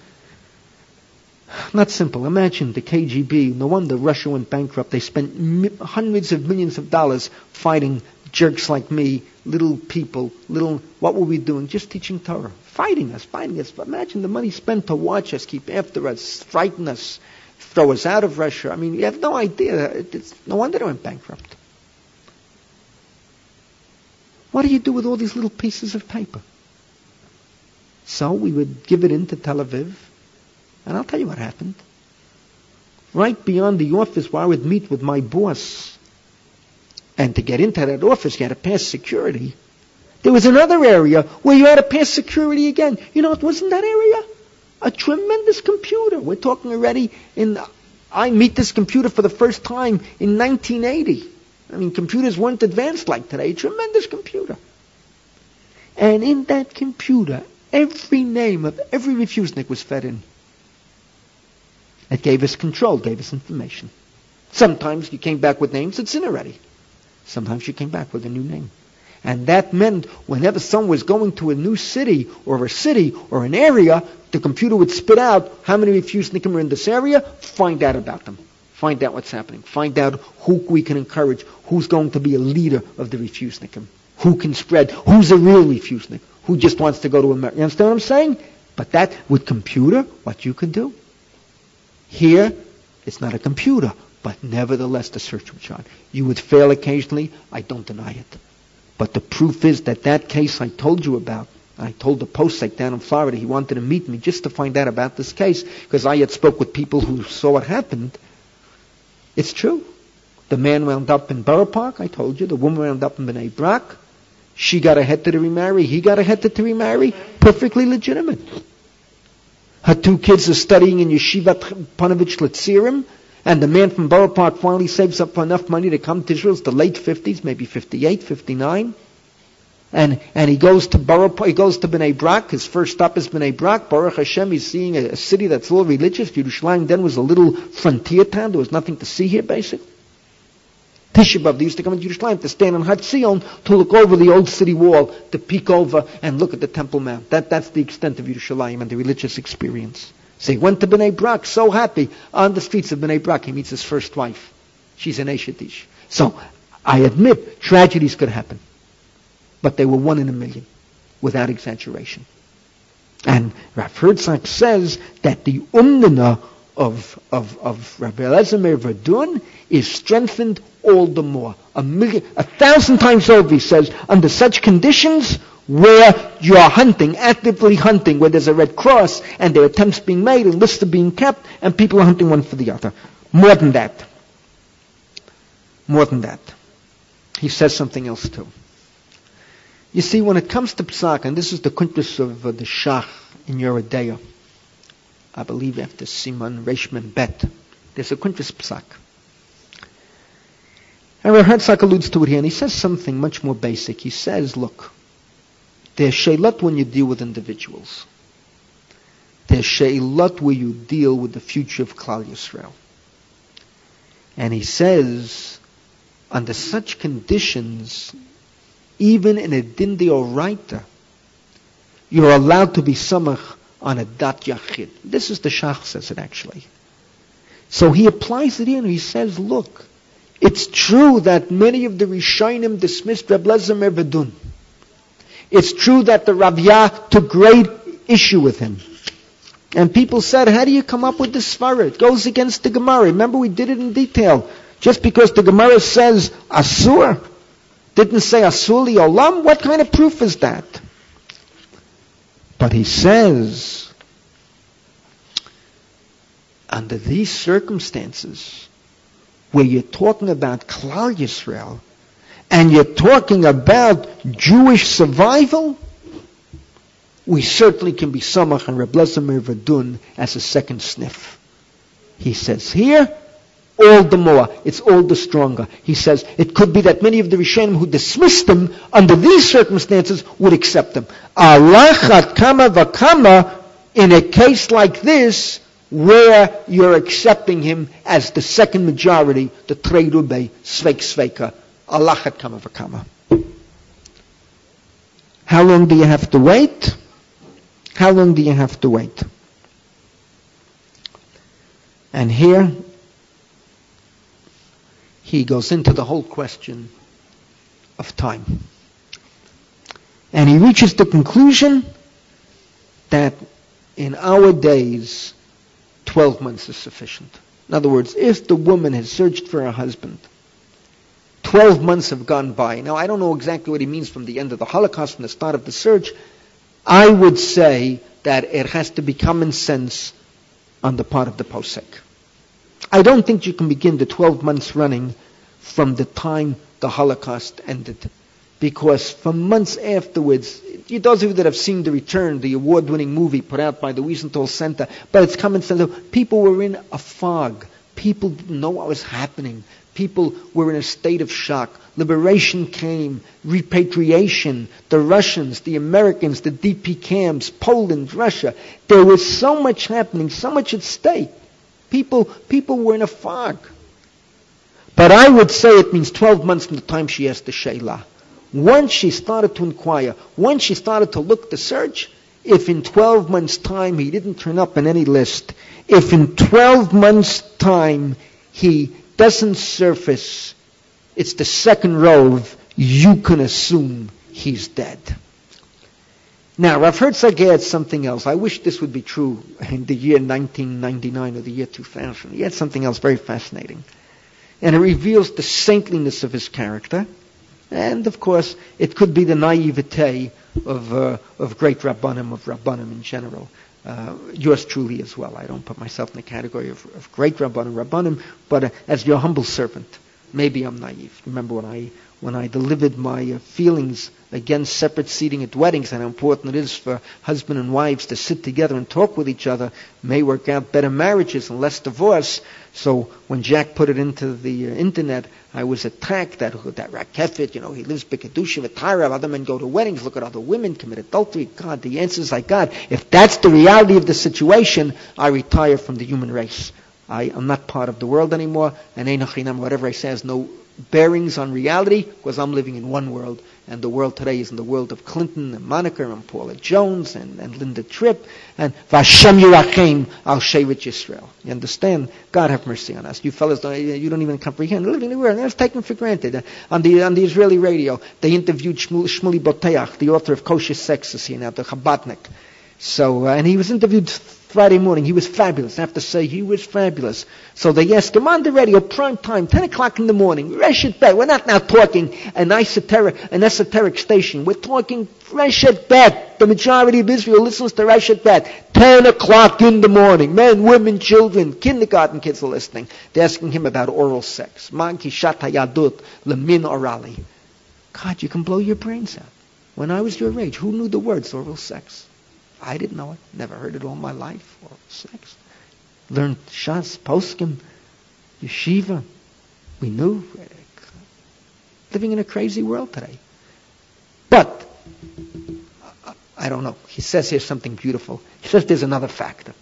Not simple. Imagine the KGB. No wonder Russia went bankrupt. They spent hundreds of millions of dollars fighting jerks like me, little people, little, what were we doing? Just teaching Torah. Fighting us, fighting us. Imagine the money spent to watch us, keep after us, frighten us, throw us out of Russia. I mean, you have no idea. It's, no wonder they went bankrupt. What do you do with all these little pieces of paper? So we would give it into Tel Aviv, and I'll tell you what happened. Right beyond the office where I would meet with my boss, and to get into that office, you had to pass security. There was another area where you had to pass security again. You know, it wasn't that area a tremendous computer. We're talking already in. I meet this computer for the first time in 1980. I mean, computers weren't advanced like today. A tremendous computer. And in that computer, every name of every refusnik was fed in. It gave us control, gave us information. Sometimes you came back with names, it's in already. Sometimes she came back with a new name. And that meant whenever someone was going to a new city or a city or an area, the computer would spit out how many refusnikim are in this area, find out about them. Find out what's happening. Find out who we can encourage, who's going to be a leader of the refusenikim, who can spread, who's a real refusnik, who just wants to go to America. You understand what I'm saying? But that, with computer, what you can do. Here, it's not a computer, but nevertheless the search was on. You would fail occasionally, I don't deny it. But the proof is that that case I told you about, I told the posek down in Florida he wanted to meet me just to find out about this case because I had spoke with people who saw what happened. It's true. The man wound up in Borough Park, I told you. The woman wound up in Bnei Brak. She got a heter to remarry. He got a heter to remarry. Perfectly legitimate. Her two kids are studying in Yeshiva Ponevezh Litzirim. And the man from Borough Park finally saves up enough money to come to Israel. It's the late 50s, maybe 58, 59. And, and he goes to Borough, he goes to Bnei Brak. His first stop is Bnei Brak. Baruch Hashem, he's seeing a, a city that's all religious. Yerushalayim then was a little frontier town. There was nothing to see here, basically. Tisha B'Av, they used to come to Yerushalayim to stand on Hatzion to look over the old city wall, to peek over and look at the Temple Mount. That, that's the extent of Yerushalayim and the religious experience. He went to Bnei Brak, so happy. On the streets of Bnei Brak, he meets his first wife. She's an eshet ish. So, I admit, tragedies could happen. But they were one in a million, without exaggeration. And Rav Herzog says that the umnana of, of, of Rabbi Eliezer Verdun is strengthened all the more. A million, a thousand times over, he says, under such conditions where you are hunting, actively hunting, where there's a red cross and there are attempts being made and lists are being kept and people are hunting one for the other. More than that. More than that. He says something else too. You see, when it comes to psak, and this is the kuntres of uh, the Shach in Yoreh De'ah, I believe after Siman Resh Mem Bet, there's a kuntres psak. And Rav Herzog alludes to it here, and he says something much more basic. He says, look, there's sheilat when you deal with individuals. There's sheilat where you deal with the future of Klal Yisrael. And he says, under such conditions, even in a dindi oraita, you're allowed to be samach on a dat yachid. This is the Shach says it actually. So he applies it in. He says, look, it's true that many of the Rishonim dismissed Reb Lezer Verdun. It's true that the Ravya took great issue with him. And people said, how do you come up with this? It goes against the Gemara. Remember we did it in detail. Just because the Gemara says Asur, didn't say Asur li olam, what kind of proof is that? But he says, under these circumstances, where you're talking about Klal Yisrael, and you're talking about Jewish survival, we certainly can be Samach and Reb Verdun as a second snif. He says here, all the more, it's all the stronger. He says it could be that many of the Rishonim who dismissed them under these circumstances would accept them. Alachat kama vakama, in a case like this, where you're accepting him as the second majority, the Treirube, sfek sfeika, Alachat kama vakama. How long do you have to wait? How long do you have to wait? And here he goes into the whole question of time. And he reaches the conclusion that in our days, 12 months is sufficient. In other words, if the woman has searched for a husband, 12 months have gone by. Now, I don't know exactly what he means from the end of the Holocaust, from the start of the search. I would say that it has to be common sense on the part of the posek. I don't think you can begin the 12 months running from the time the Holocaust ended. Because for months afterwards, those of you that have seen The Return, the award-winning movie put out by the Wiesenthal Center, but it's common sense. People were in a fog. People didn't know what was happening. People were in a state of shock. Liberation came, repatriation, the Russians, the Americans, the DP camps, Poland, Russia. There was so much happening, so much at stake. People, people were in a fog. But I would say it means 12 months from the time she asked the Shayla. Once she started to inquire, once she started to look to search, if in 12 months' time he didn't turn up in any list, if in 12 months' time he doesn't surface, it's the second rove, you can assume he's dead. Now, Rav Herzog adds something else. I wish this would be true in the year 1999 or the year 2000. He adds something else very fascinating. And it reveals the saintliness of his character. And, of course, it could be the naivete of, uh, of great Rabbanim, of Rabbanim in general. Uh, yours truly as well. I don't put myself in the category of, of great Rabbanim, Rabbanim, but uh, as your humble servant. Maybe I'm naive. Remember when I when I delivered my uh, feelings against separate seating at weddings and how important it is for husband and wives to sit together and talk with each other may work out better marriages and less divorce. So when Jack put it into the uh, internet, I was attacked that that Rakeffet, you know, he lives Bikadusha Vatara, other men go to weddings, look at other women, commit adultery. God, the answer is like God. If that's the reality of the situation, I retire from the human race. I am not part of the world anymore, and whatever I say has no bearings on reality because I'm living in one world. And the world today is in the world of Clinton and Monica and Paula Jones and, and Linda Tripp and Vashem Yerachem Al Shevet Yisrael. You understand? God have mercy on us. You fellas don't, you don't even comprehend. Living in the world, that's taken for granted. On the, on the Israeli radio, they interviewed Shmuley Boteach, the author of Kosher Sexes here now, the Chabadnik. So, uh, and he was interviewed Friday morning. He was fabulous. I have to say, he was fabulous. So they asked him on the radio, prime time, 10 o'clock in the morning, Reshet Bet. We're not now talking an esoteric, an esoteric station. We're talking Reshet Bet. The majority of Israel listens to Reshet Bet. 10 o'clock in the morning. Men, women, children, kindergarten kids are listening. They're asking him about oral sex. Man kishat hayadut, lemin orali. God, you can blow your brains out. When I was your age, who knew the words oral sex? I didn't know it. Never heard it all my life. Or sex. Learned Shas, Poskim, Yeshiva. We knew. Living in a crazy world today. But, uh, I don't know. He says here something beautiful. He says there's another factor.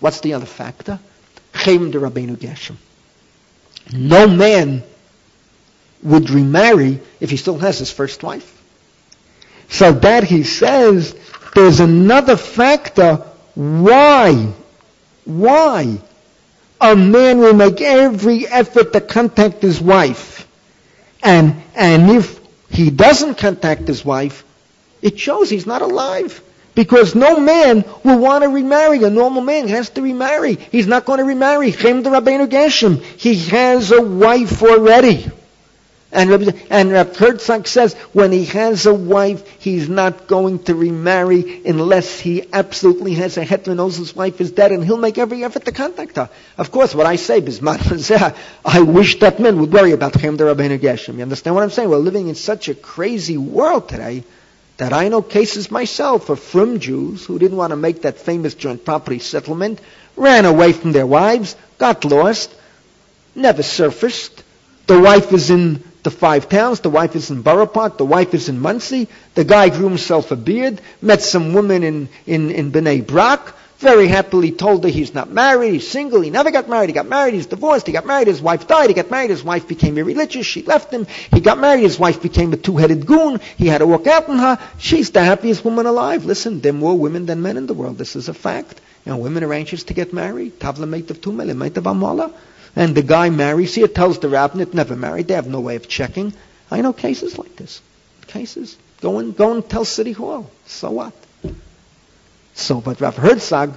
What's the other factor? Cherem de Rabbeinu Gershom. No man would remarry if he still has his first wife. So that he says there's another factor why, why a man will make every effort to contact his wife. And, and if he doesn't contact his wife, it shows he's not alive. Because no man will want to remarry. A normal man has to remarry. He's not going to remarry. He has a wife already. And and Reb Herzog says when he has a wife, he's not going to remarry unless he absolutely has a heter knows his wife is dead, and he'll make every effort to contact her. Of course, what I say, Bisman I wish that men would worry about Cherem de Rabbeinu Gershom. You understand what I'm saying? We're living in such a crazy world today that I know cases myself of from Jews who didn't want to make that famous joint property settlement, ran away from their wives, got lost, never surfaced. The wife is in the five towns. The wife is in Borough Park. The wife is in Monsey. The guy grew himself a beard, met some woman in, in, in Bnei Brak, very happily told her he's not married, he's single, he never got married, he got married, he's divorced, he got married, his wife died, he got married, his wife became irreligious, she left him, he got married, his wife became a two-headed goon, he had to walk out on her, she's the happiest woman alive. Listen, there are more women than men in the world, this is a fact. You know, women are anxious to get married. Tavla mate of million, mate of amala. And the guy marries here, tells the rabbinate, never married. They have no way of checking. I know cases like this. Cases. Go and, go and tell City Hall. So what? So, but Rav Herzog,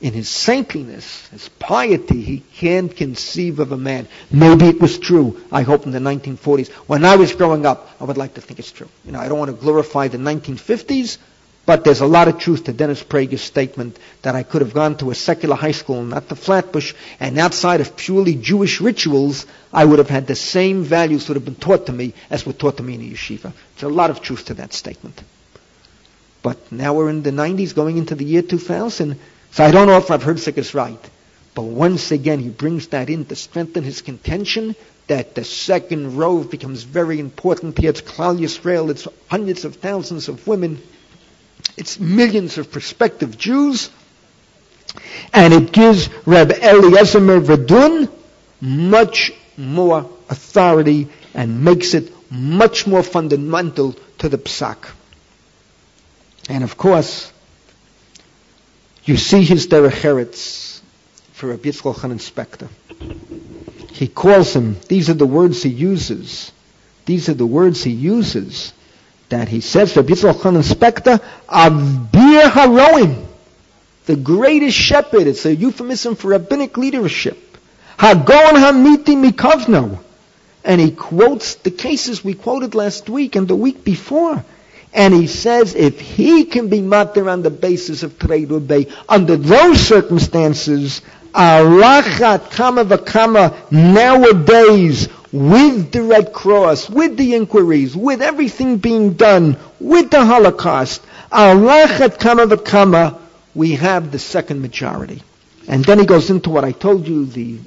in his saintliness, his piety, he can't conceive of a man. Maybe it was true. I hope in the 1940s. When I was growing up, I would like to think it's true. You know, I don't want to glorify the 1950s, but there's a lot of truth to Dennis Prager's statement that I could have gone to a secular high school, not the Flatbush, and outside of purely Jewish rituals, I would have had the same values that have been taught to me as were taught to me in the yeshiva. There's a lot of truth to that statement. But now we're in the 90s, going into the year 2000, so I don't know if I've heard is right. But once again, he brings that in to strengthen his contention that the second rove becomes very important. Here it's Klal Yisrael, it's hundreds of thousands of women it's millions of prospective Jews. And it gives Reb Eliezer Verdun much more authority and makes it much more fundamental to the psak. And of course, you see his derech for Rabbi Yitzchok Inspector. he calls him, these are the words he uses. These are the words he uses that he says, Rabbi Yitzchak Elchanan Spector, Avir Haroim, the greatest shepherd. It's a euphemism for rabbinic leadership. Hagon Hamiti Mikovno. And he quotes the cases we quoted last week and the week before. And he says if he can be matir on the basis of trei rubei, under those circumstances, Alachat Kama Vakama nowadays with the Red Cross, with the inquiries, with everything being done, with the Holocaust, Alachat Kama Vakama, we have the second majority. And then he goes into what I told you, the,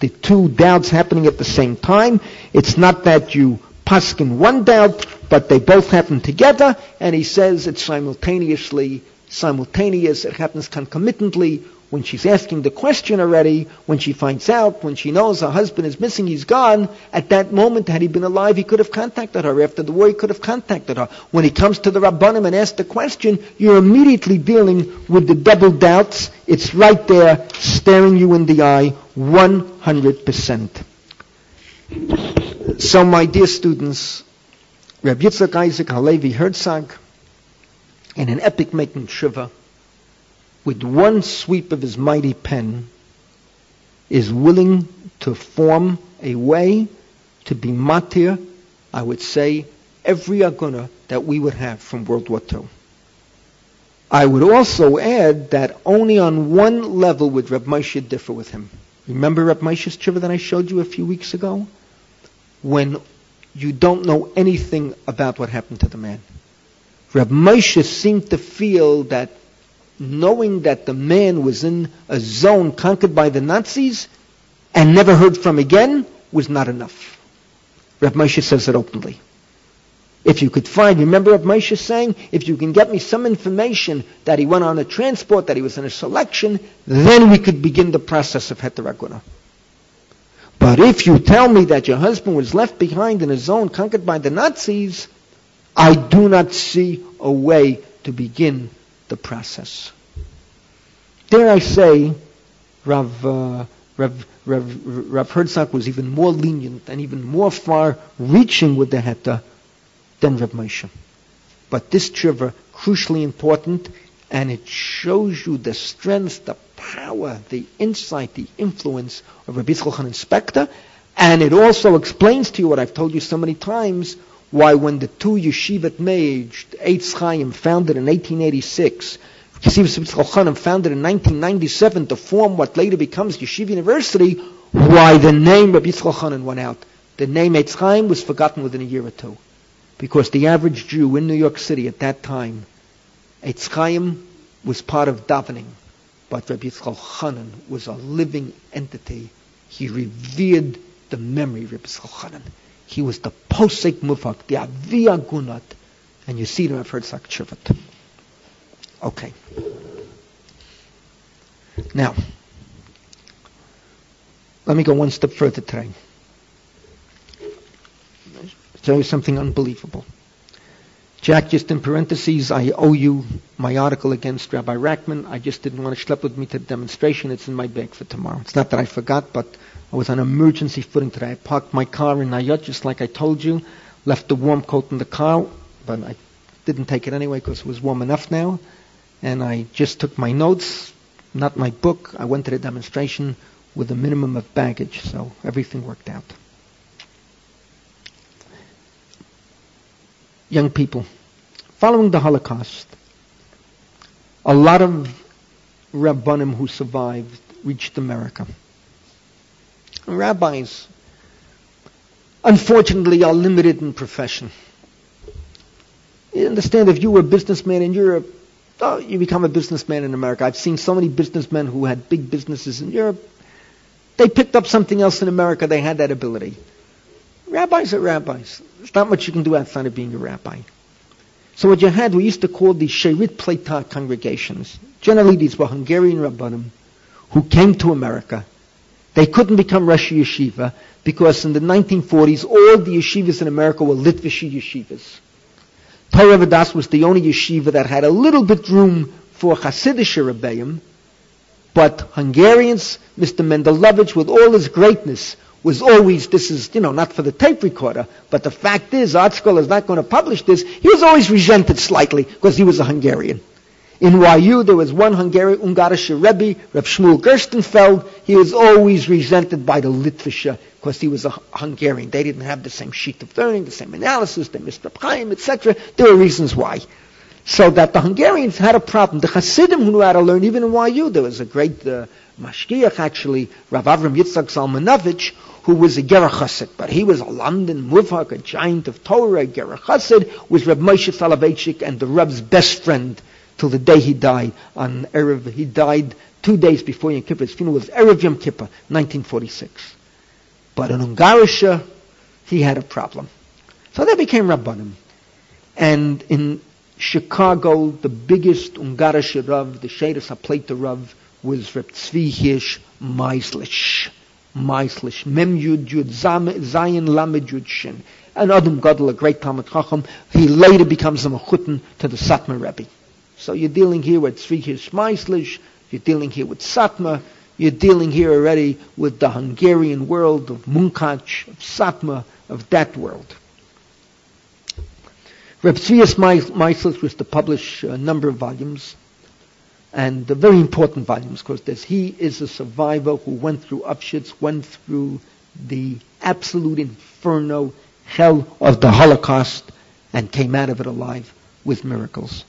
the two doubts happening at the same time. It's not that you paskin one doubt, but they both happen together, and he says it's simultaneously simultaneous, it happens concomitantly when she's asking the question already, when she finds out, when she knows her husband is missing, he's gone, at that moment, had he been alive, he could have contacted her. After the war, he could have contacted her. When he comes to the Rabbanim and asks the question, you're immediately dealing with the double doubts. It's right there, staring you in the eye, 100%. So, my dear students, Rabbi Yitzchak Isaac Halevi Herzog, in an epic making shiva, with one sweep of his mighty pen, is willing to form a way to be matir, I would say, every aguna that we would have from World War II. I would also add that only on one level would Reb Moshe differ with him. Remember Reb Moshe's shiva that I showed you a few weeks ago? When you don't know anything about what happened to the man. Reb Moshe seemed to feel that knowing that the man was in a zone conquered by the Nazis and never heard from again was not enough. Reb Moshe says it openly. If you could find, remember Reb Moshe saying, if you can get me some information that he went on a transport, that he was in a selection, then we could begin the process of heteraguna. But if you tell me that your husband was left behind in a zone conquered by the Nazis, I do not see a way to begin the process. Dare I say, Rav, uh, Rav, Rav, Rav Herzog was even more lenient and even more far-reaching with the heter than Rav Moshe. But this tshuva, crucially important, and it shows you the strength, the power, the insight, the influence of Rabbi Yitzchak Inspector, and it also explains to you what I've told you so many times, why when the two yeshivat merged, Eitz Chaim, founded in 1886, Yeshiva Chaim founded in 1997 to form what later becomes Yeshiva University, why the name Rabbi Yitzchak went out. The name Eitz Chaim was forgotten within a year or two. Because the average Jew in New York City at that time, Eitz Chaim was part of davening, but Rabbi Yitzchak was a living entity. He revered the memory of Rabbi Yitzchak he was the posek mufak, the avia gunat. And you see them, I've heard Sak Okay. Now, let me go one step further today. Tell you something unbelievable. Jack, just in parentheses, I owe you my article against Rabbi Rackman. I just didn't want to schlep with me to the demonstration. It's in my bag for tomorrow. It's not that I forgot, but I was on emergency footing today. I parked my car in Nayot, just like I told you, left the warm coat in the car, but I didn't take it anyway because it was warm enough now. And I just took my notes, not my book. I went to the demonstration with a minimum of baggage, so everything worked out. Young people, following the Holocaust, a lot of Rabbanim who survived reached America rabbis, unfortunately, are limited in profession. You understand, if you were a businessman in Europe, oh, you become a businessman in America. I've seen so many businessmen who had big businesses in Europe. They picked up something else in America. They had that ability. Rabbis are rabbis. There's not much you can do outside of being a rabbi. So what you had, we used to call these Sherit Pleta congregations. Generally, these were Hungarian rabbanim who came to America they couldn't become Rosh Yeshiva because in the 1940s, all the yeshivas in America were Litvish yeshivas. Torah Vodaas was the only yeshiva that had a little bit room for Hasidic Rebbeim, but Hungarians, Mr. Mendlowitz, with all his greatness, was always, this is, you know, not for the tape recorder, but the fact is, Art ArtScroll is not going to publish this. He was always resented slightly because he was a Hungarian. In YU, there was one Hungarian, Ungarische Rebbe, Reb Shmuel Gerstenfeld. He was always resented by the Litvische because he was a Hungarian. They didn't have the same sheet of learning, the same analysis, they missed Reb Chaim, etc. There were reasons why. So that the Hungarians had a problem. The Hasidim who knew how to learn, even in YU, there was a great uh, mashgiach actually, Rav Avram Yitzchak Zalmanovich, who was a Gerach Chassid, but he was a lamdan muvhak, a giant of Torah, a Gerach Chassid, was Reb Moshe Soloveitchik and the Reb's best friend till the day he died on Erev. He died two days before Yom Kippur. His funeral was Erev Yom Kippur, 1946. But in Ungarisha, he had a problem. So they became Rabbanim. And in Chicago, the biggest Ungarische Rav, the Shadis HaPleta Rav, was Reb Tzvi Hirsch Meislish. Meislish. Mem Yud Yud Zayin Lamed Yud Shin. And Adam Gadol, a great Talmud Chacham, he later becomes a Mechutin to the Satmar Rebbe. So you're dealing here with Tzvi Meislish, you're dealing here with Satmar, you're dealing here already with the Hungarian world of Munkac, of Satmar, of that world. Reb Tzvius Meislish was to publish a number of volumes, and the very important volumes, because this. he is a survivor who went through Upshits, went through the absolute inferno, hell of the Holocaust, and came out of it alive with miracles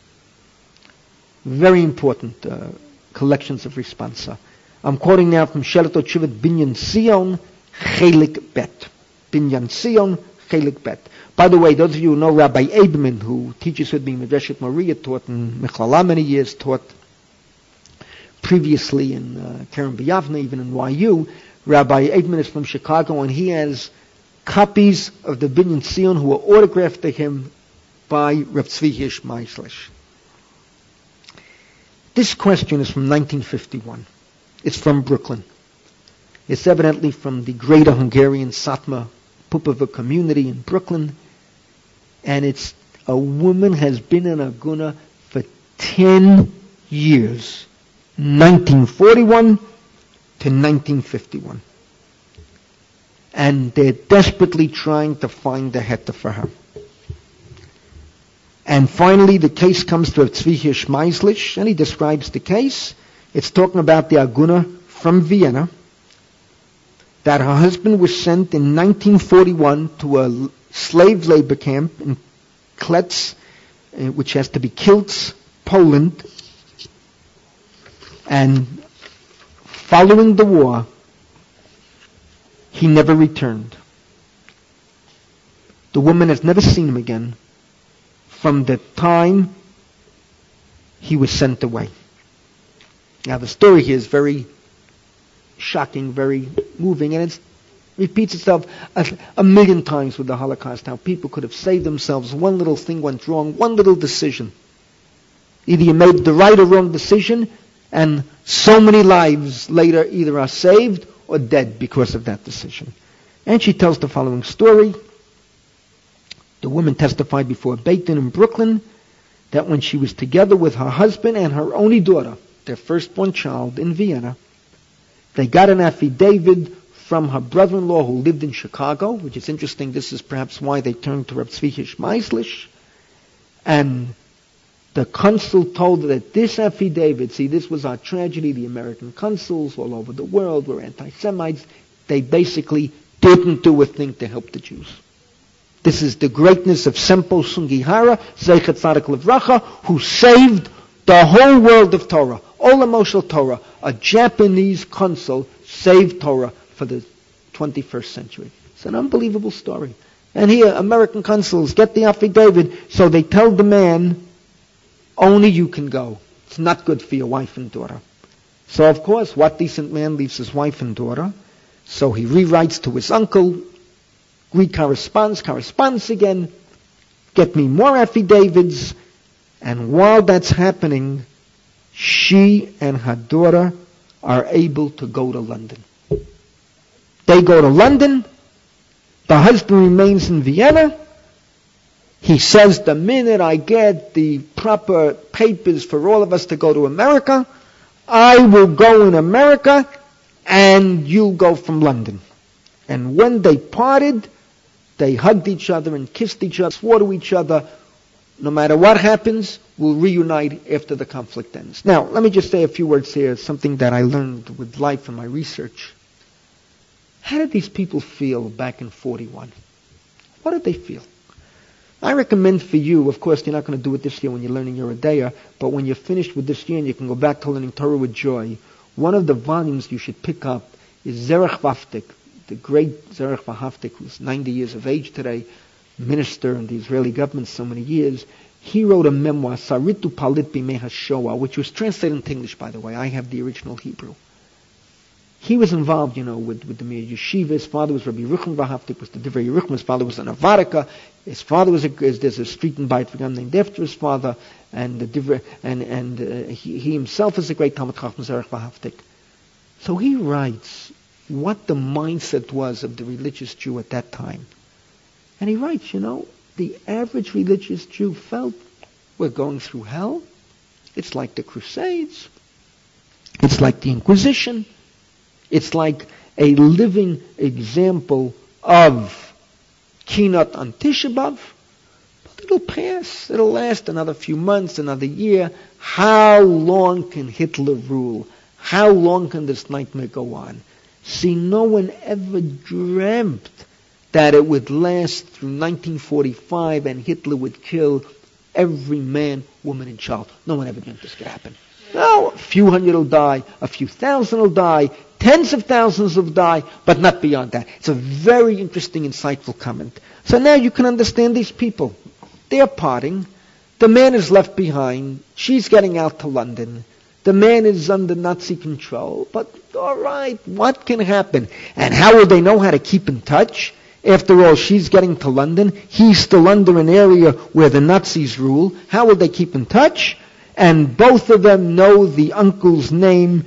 very important uh, collections of responsa. I'm quoting now from Shelato Chivat Binyan Sion, Chelik Bet. Binyan Sion, Chelik Bet. By the way, those of you who know Rabbi Eibman, who teaches with me Midreshet Moriah, taught in Michlala many years, taught previously in uh, Kerem B'Yavne, even in YU, Rabbi Eibman is from Chicago, and he has copies of the Binyan Sion who were autographed to him by Rav Tzvi Meislish. This question is from 1951. It's from Brooklyn. It's evidently from the greater Hungarian Satmar Pupava community in Brooklyn. And it's a woman has been in Aguna for 10 years. 1941 to 1951. And they're desperately trying to find the heter for her. And finally, the case comes to Tzvi Hirsch and he describes the case. It's talking about the Aguna from Vienna, that her husband was sent in 1941 to a slave labor camp in Kletz, uh, which has to be Kiltz, Poland. And following the war, he never returned. The woman has never seen him again from the time he was sent away. Now the story here is very shocking, very moving, and it repeats itself a, a, million times with the Holocaust, how people could have saved themselves. One little thing went wrong, one little decision. Either you made the right or wrong decision, and so many lives later either are saved or dead because of that decision. And she tells the following story. The woman testified before Din in Brooklyn that when she was together with her husband and her only daughter, their firstborn child in Vienna, they got an affidavit from her brother-in-law who lived in Chicago, which is interesting. This is perhaps why they turned to Reb Tzvi Meislish. And the consul told that this affidavit, see, this was our tragedy. The American consuls all over the world were anti-Semites. They basically didn't do a thing to help the Jews. This is the greatness of Sempo Sugihara, Zeichet Tzadik Levracha, who saved the whole world of Torah, all emotional Torah. A Japanese consul saved Torah for the 21st century. It's an unbelievable story. And here, American consuls get the affidavit, so they tell the man, only you can go. It's not good for your wife and daughter. So of course, what decent man leaves his wife and daughter? So he rewrites to his uncle, Read corresponds, corresponds again, get me more affidavits, and while that's happening, she and her daughter are able to go to London. They go to London, the husband remains in Vienna, he says, the minute I get the proper papers for all of us to go to America, I will go in America and you'll go from London. And when they parted, they hugged each other and kissed each other, swore to each other, no matter what happens, we'll reunite after the conflict ends. Now, let me just say a few words here, something that I learned with life and my research. How did these people feel back in 41? What did they feel? I recommend for you, of course, you're not going to do it this year when you're learning your Adaya, but when you're finished with this year and you can go back to learning Torah with joy, one of the volumes you should pick up is Zerach Warhaftig, the great Zerach Warhaftig, who's 90 years of age today, minister in the Israeli government so many years. He wrote a memoir, Saritu Palit Bimeha Shoah, which was translated into English, by the way. I have the original Hebrew he was involved, you know, with, with the Mir Yeshiva. His father was Rabbi Yerucham Warhaftig, was the Divrei Yerucham. His father was an Avarika. His father was a, there's a street in Bayit Vegan named after his father. And the Divrei, and, and uh, he, he himself is a great Talmud Chacham Zerach Warhaftig. So he writes what the mindset was of the religious Jew at that time. And he writes, you know, the average religious Jew felt we're going through hell. It's like the Crusades. It's like the Inquisition. It's like a living example of Kinot on Tisha B'Av. But it'll pass. It'll last another few months, another year. How long can Hitler rule? How long can this nightmare go on? See, no one ever dreamt that it would last through 1945 and Hitler would kill every man, woman, and child. No one ever dreamt this could happen. No, a few hundred will die, a few thousand will die, Tens of thousands will die, but not beyond that. It's a very interesting, insightful comment. So now you can understand these people. They're parting. The man is left behind. She's getting out to London. The man is under Nazi control. But all right, what can happen? And how will they know how to keep in touch? After all, she's getting to London. He's still under an area where the Nazis rule. How will they keep in touch? And both of them know the uncle's name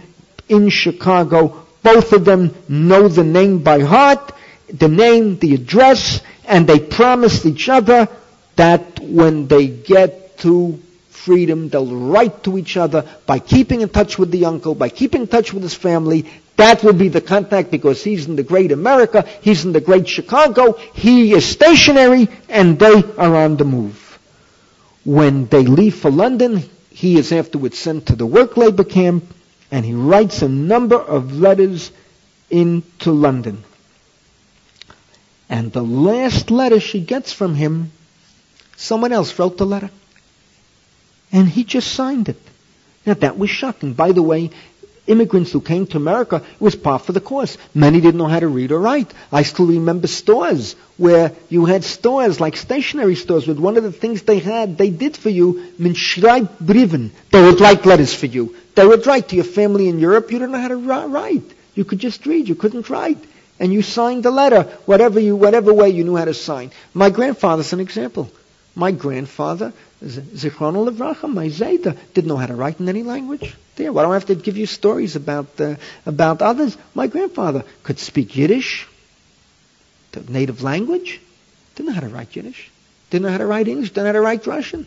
in Chicago both of them know the name by heart, the name, the address, and they promised each other that when they get to freedom, they'll write to each other by keeping in touch with the uncle, by keeping in touch with his family. That will be the contact because he's in the great America, he's in the great Chicago, he is stationary, and they are on the move. When they leave for London, he is afterwards sent to the work labor camp, and he writes a number of letters into London. And the last letter she gets from him, someone else wrote the letter. And he just signed it. Now that was shocking. By the way, immigrants who came to America, it was par for the course. Many didn't know how to read or write. I still remember stores where you had stores like stationery stores with one of the things they had, they did for you, min Briven. They would write letters for you. They would write to your family in Europe. You didn't know how to write. You could just read. You couldn't write. And you signed the letter, whatever you, whatever way you knew how to sign. My grandfather's an example. My grandfather, Zichron Levracha, my Zayda, didn't know how to write in any language. There, why do I have to give you stories about about others? My grandfather could speak Yiddish, the native language. Didn't know how to write Yiddish. Didn't know how to write English. Didn't know how to write Russian.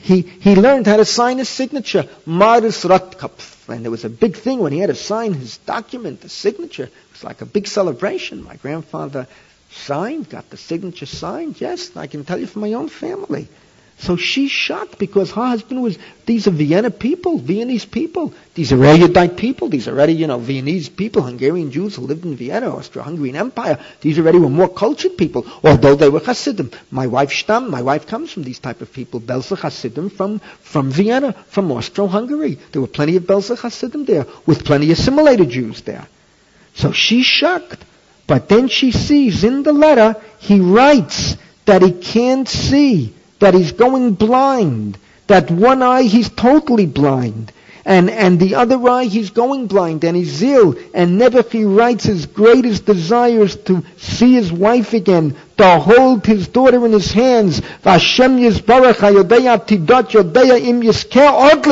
He he learned how to sign his signature, Maris Rothkopf, and there was a big thing when he had to sign his document, the signature. It was like a big celebration. My grandfather signed, got the signature signed. Yes, I can tell you from my own family. So she's shocked because her husband was, these are Vienna people, Viennese people. These are erudite people. These are already, you know, Viennese people, Hungarian Jews who lived in Vienna, Austro-Hungarian Empire. These already were more cultured people, although they were Hasidim. My wife Stam, my wife comes from these type of people. Belzer Hasidim from, from Vienna, from Austro-Hungary. There were plenty of Belzer Hasidim there, with plenty of assimilated Jews there. So she's shocked. But then she sees in the letter, he writes that he can't see that he's going blind, that one eye he's totally blind, and, and the other eye he's going blind, and he's ill, and never he writes his greatest desires to see his wife again, to hold his daughter in his hands, Vashem Yisbarach HaYodeya Tidot Yodeya Im Yisker Od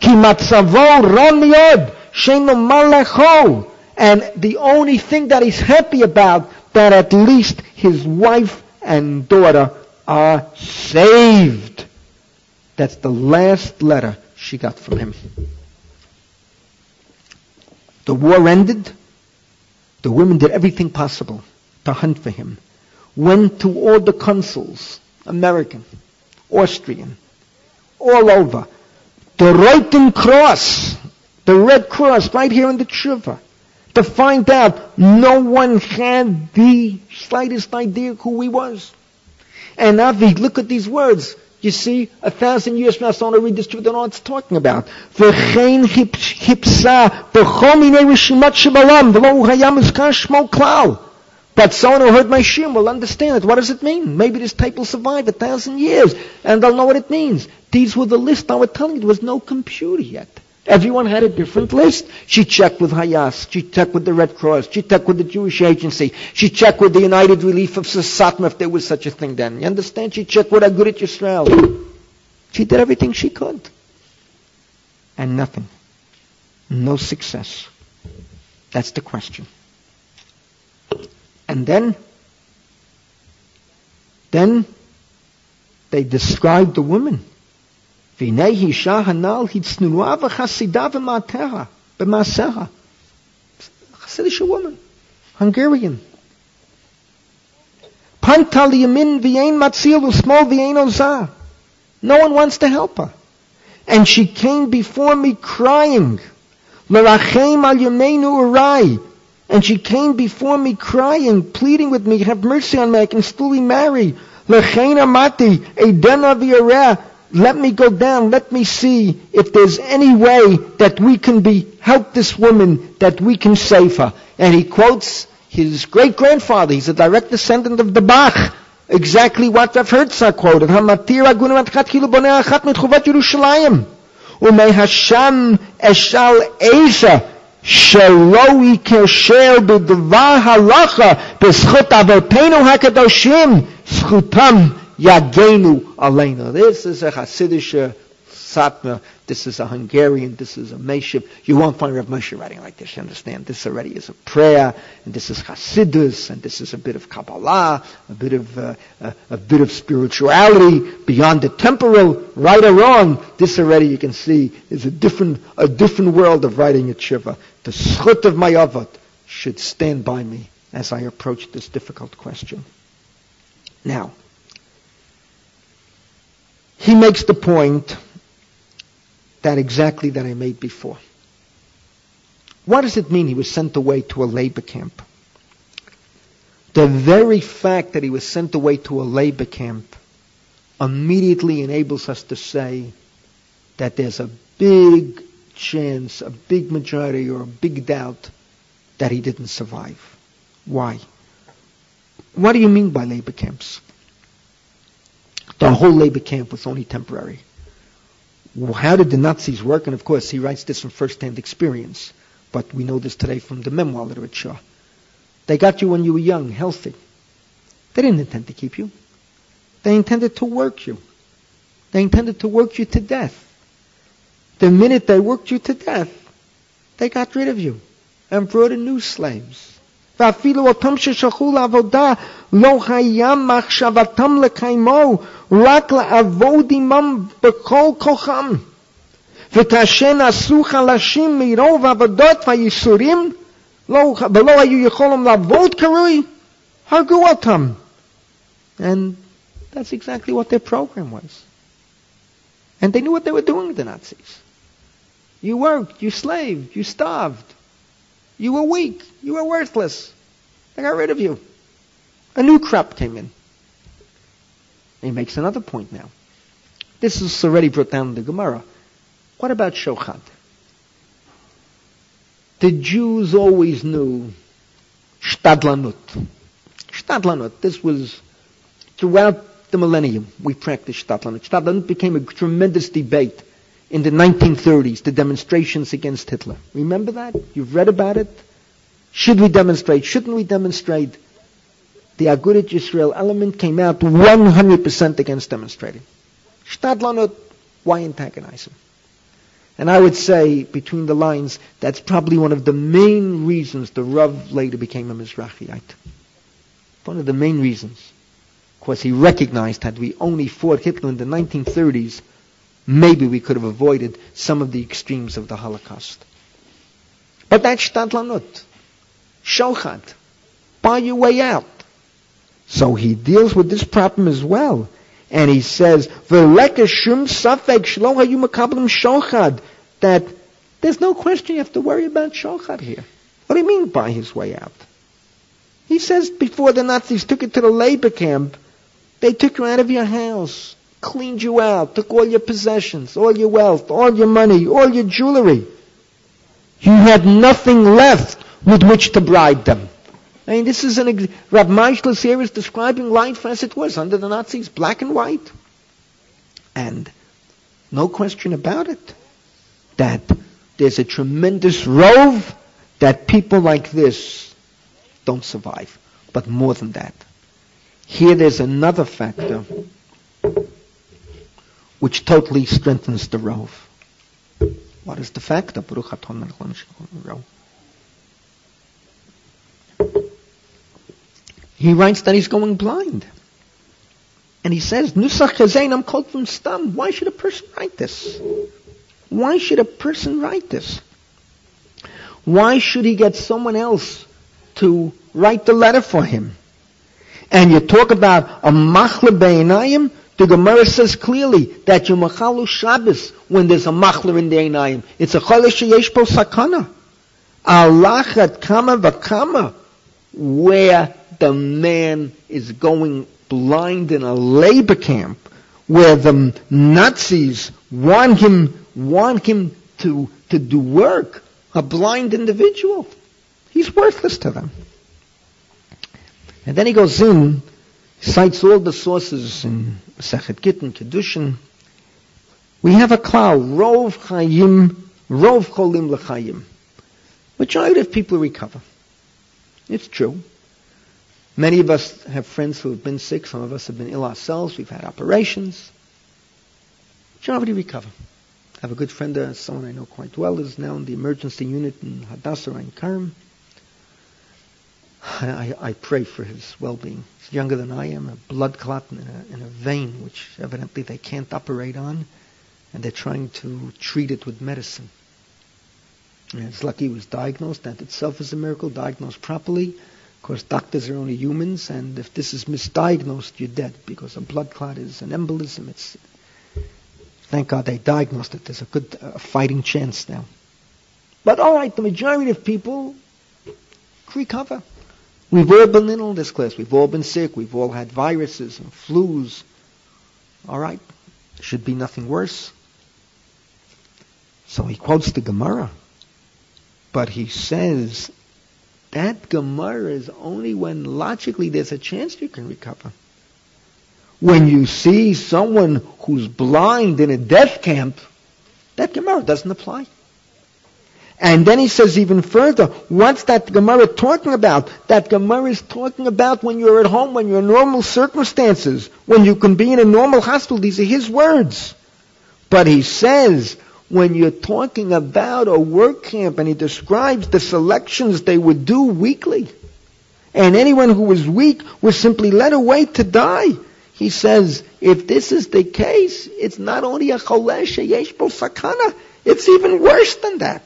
Ki Matzavo Ron Miod, and the only thing that he's happy about, that at least his wife and daughter are saved. That's the last letter she got from him. The war ended. The women did everything possible to hunt for him. Went to all the consuls, American, Austrian, all over. The Roten Cross, the Red Cross right here in the Tshuva, to find out no one had the slightest idea who he was. And Avi, look at these words. You see, a thousand years from now, someone will read this they know what it's talking about. But someone who heard my shim will understand it. What does it mean? Maybe this tape will survive a thousand years, and they'll know what it means. These were the lists I was telling you. There was no computer yet. Everyone had a different list. She checked with HIAS. She checked with the Red Cross. She checked with the Jewish Agency. She checked with the United Relief of Satmar if there was such a thing then. You understand? She checked with Agudat Yisrael. She did everything she could. And nothing. No success. That's the question. And then, then they described the woman. והנה אישה הנ"ל היא צנועה וחסידה במעתרה, במעשרה. Hasidic woman, Hungarian. פנתה לימין ואין מציל ושמאל ואין עוזה. No one wants to help her. And she came before me crying, לרחם על ימינו urai. And she came before me crying, pleading with me, have mercy on me, I can still be married. Lechein amati, edena v'yareh, let me go down, let me see if there's any way that we can be, help this woman, that we can save her. And he quotes his great grandfather, he's a direct descendant of the Bach, exactly what Rav Herzog quoted, Hamatir agunim atchat kilu bonei achat mitchuvat Yerushalayim. Umei Hashem eshal Eisha, שלא יקשר בדבר הלכה בזכות אבותינו הקדושים, זכותם Yagenu Alena. This is a Hasidic Satna. This is a Hungarian. This is a Meshib. You won't find Rav Moshe writing like this. You understand? This already is a prayer, and this is Hasidus, and this is a bit of Kabbalah, a bit of uh, a, a, bit of spirituality beyond the temporal, right or wrong. This already you can see is a different a different world of writing at Shiva. The schut of my avot should stand by me as I approach this difficult question. Now, he makes the point that exactly that I made before. What does it mean he was sent away to a labor camp? The very fact that he was sent away to a labor camp immediately enables us to say that there's a big chance, a big majority, or a big doubt that he didn't survive. Why? What do you mean by labor camps? The whole labor camp was only temporary. How did the Nazis work? And of course, he writes this from first-hand experience, but we know this today from the memoir literature. They got you when you were young, healthy. They didn't intend to keep you. They intended to work you. They intended to work you to death. The minute they worked you to death, they got rid of you and brought in new slaves. ואפילו אותם ששלחו לעבודה לא היה מחשבתם לקיימו, רק לעבוד עמם בכל כוחם. וכאשר נעשו חלשים מרוב עבודות והייסורים, לא, ולא היו יכולים לעבוד כראוי, הרגו אותם. And that's exactly what their program was. And they knew what they were doing, the Nazis. You worked, you slaved, you starved. You were weak. You were worthless. They got rid of you. A new crop came in. He makes another point now. This is already brought down in the Gemara. What about Shochad? The Jews always knew Shtadlanut. Shtadlanut. This was throughout the millennium we practiced Shtadlanut. Shtadlanut became a tremendous debate in the 1930s, the demonstrations against Hitler. Remember that? You've read about it? Should we demonstrate? Shouldn't we demonstrate? The Agudat Israel element came out 100% against demonstrating. Stadlanut, why antagonize him? And I would say, between the lines, that's probably one of the main reasons the Rav later became a Mizrahiite. One of the main reasons. Because he recognized had we only fought Hitler in the 1930s, maybe we could have avoided some of the extremes of the Holocaust. But that's Stadlanut. Shochad. Buy your way out. So he deals with this problem as well. And he says, shum safek shlo hayu shochad. That there's no question you have to worry about shochad here. What do you mean buy his way out? He says before the Nazis took it to the labor camp, they took you out of your house, cleaned you out, took all your possessions, all your wealth, all your money, all your jewelry. You had nothing left with which to bribe them. I mean, this is an, Rav Meischler here is describing life as it was under the Nazis, black and white. And no question about it, that there's a tremendous rove that people like this don't survive. But more than that, here there's another factor which totally strengthens the rove. What is the factor? He writes that he's going blind. And he says, Nusach I'm called from Stam. Why should a person write this? Why should a person write this? Why should he get someone else to write the letter for him? And you talk about a machla be'inayim, the Gemara says clearly that you machalu Shabbos when there's a machler in the einayim. It's a cholish yesh po sakana. Alachat kama v'kama, where the man is going blind in a labor camp, where the Nazis want him, want him to, to do work, a blind individual. He's worthless to them. And then he goes in, cites all the sources in Sechet Gittin, Kedushin. We have a cloud, Rov Chayim, Rov Cholim L'Chayim. Majority of people recover. It's true. Many of us have friends who have been sick. Some of us have been ill ourselves. We've had operations. Majority recover. I have a good friend, uh, someone I know quite well, is now in the emergency unit in Hadassah Ein Kerem. I, I, pray for his well-being. He's younger than I am, a blood clot in a, in a vein, which evidently they can't operate on, and they're trying to treat it with medicine. And it's lucky he was diagnosed. That itself is a miracle, diagnosed properly. Of course, doctors are only humans, and if this is misdiagnosed, you're dead because a blood clot is an embolism. It's thank God they diagnosed it. There's a good uh, fighting chance now. But all right, the majority of people recover. We've all been in all this class. We've all been sick. We've all had viruses and flus. All right. Should be nothing worse. So he quotes the Gemara. But he says that Gemara is only when logically there's a chance you can recover. When you see someone who's blind in a death camp, that Gemara doesn't apply. And then he says even further, what's that Gemara talking about? That Gemara is talking about when you're at home, when you're in normal circumstances, when you can be in a normal hospital. These are his words. But he says, when you're talking about a work camp, and he describes the selections they would do weekly, and anyone who was weak was simply led away to die. He says, if this is the case, it's not only a cholesh, a yeshbo sakana, it's even worse than that.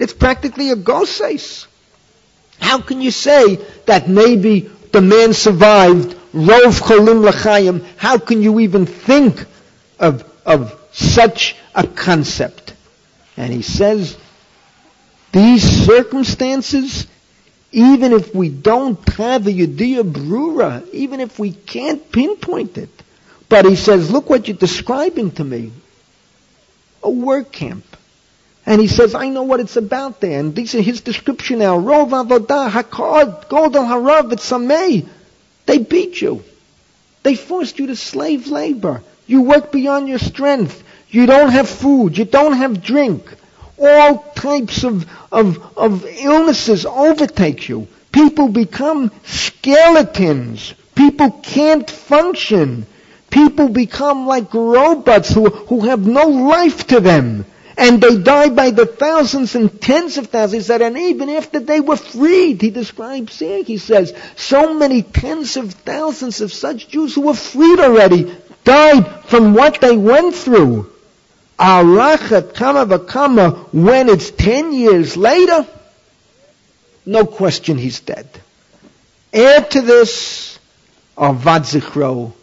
It's practically a goses. How can you say that maybe the man survived rov cholim lachayim? How can you even think of, of such a concept? And he says, these circumstances, even if we don't have a Yudea Brura, even if we can't pinpoint it, but he says, look what you're describing to me. A work camp. And he says, I know what it's about there. And these are his description now. Rov avodah hakod, godel harav, it's sameh. They beat you. They forced you to slave labor. You work beyond your strength. You don't have food. You don't have drink. All types of, of, of illnesses overtake you. People become skeletons. People can't function. People become like robots who, who have no life to them and they died by the thousands and tens of thousands that and even after they were freed, he describes here, he says, so many tens of thousands of such Jews who were freed already died from what they went through. Arachat kama v'kama when it's ten years later, No question he's dead. Add to this, Avad Zichro,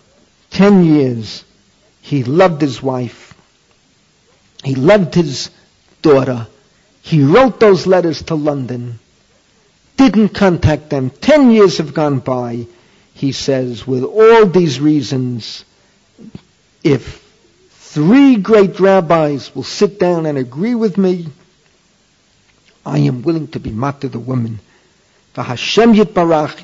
10 years, he loved his wife. He loved his daughter. He wrote those letters to London. Didn't contact them. Ten years have gone by. He says, with all these reasons, if three great rabbis will sit down and agree with me, I am willing to be matter the woman. V'Hashem yitbarach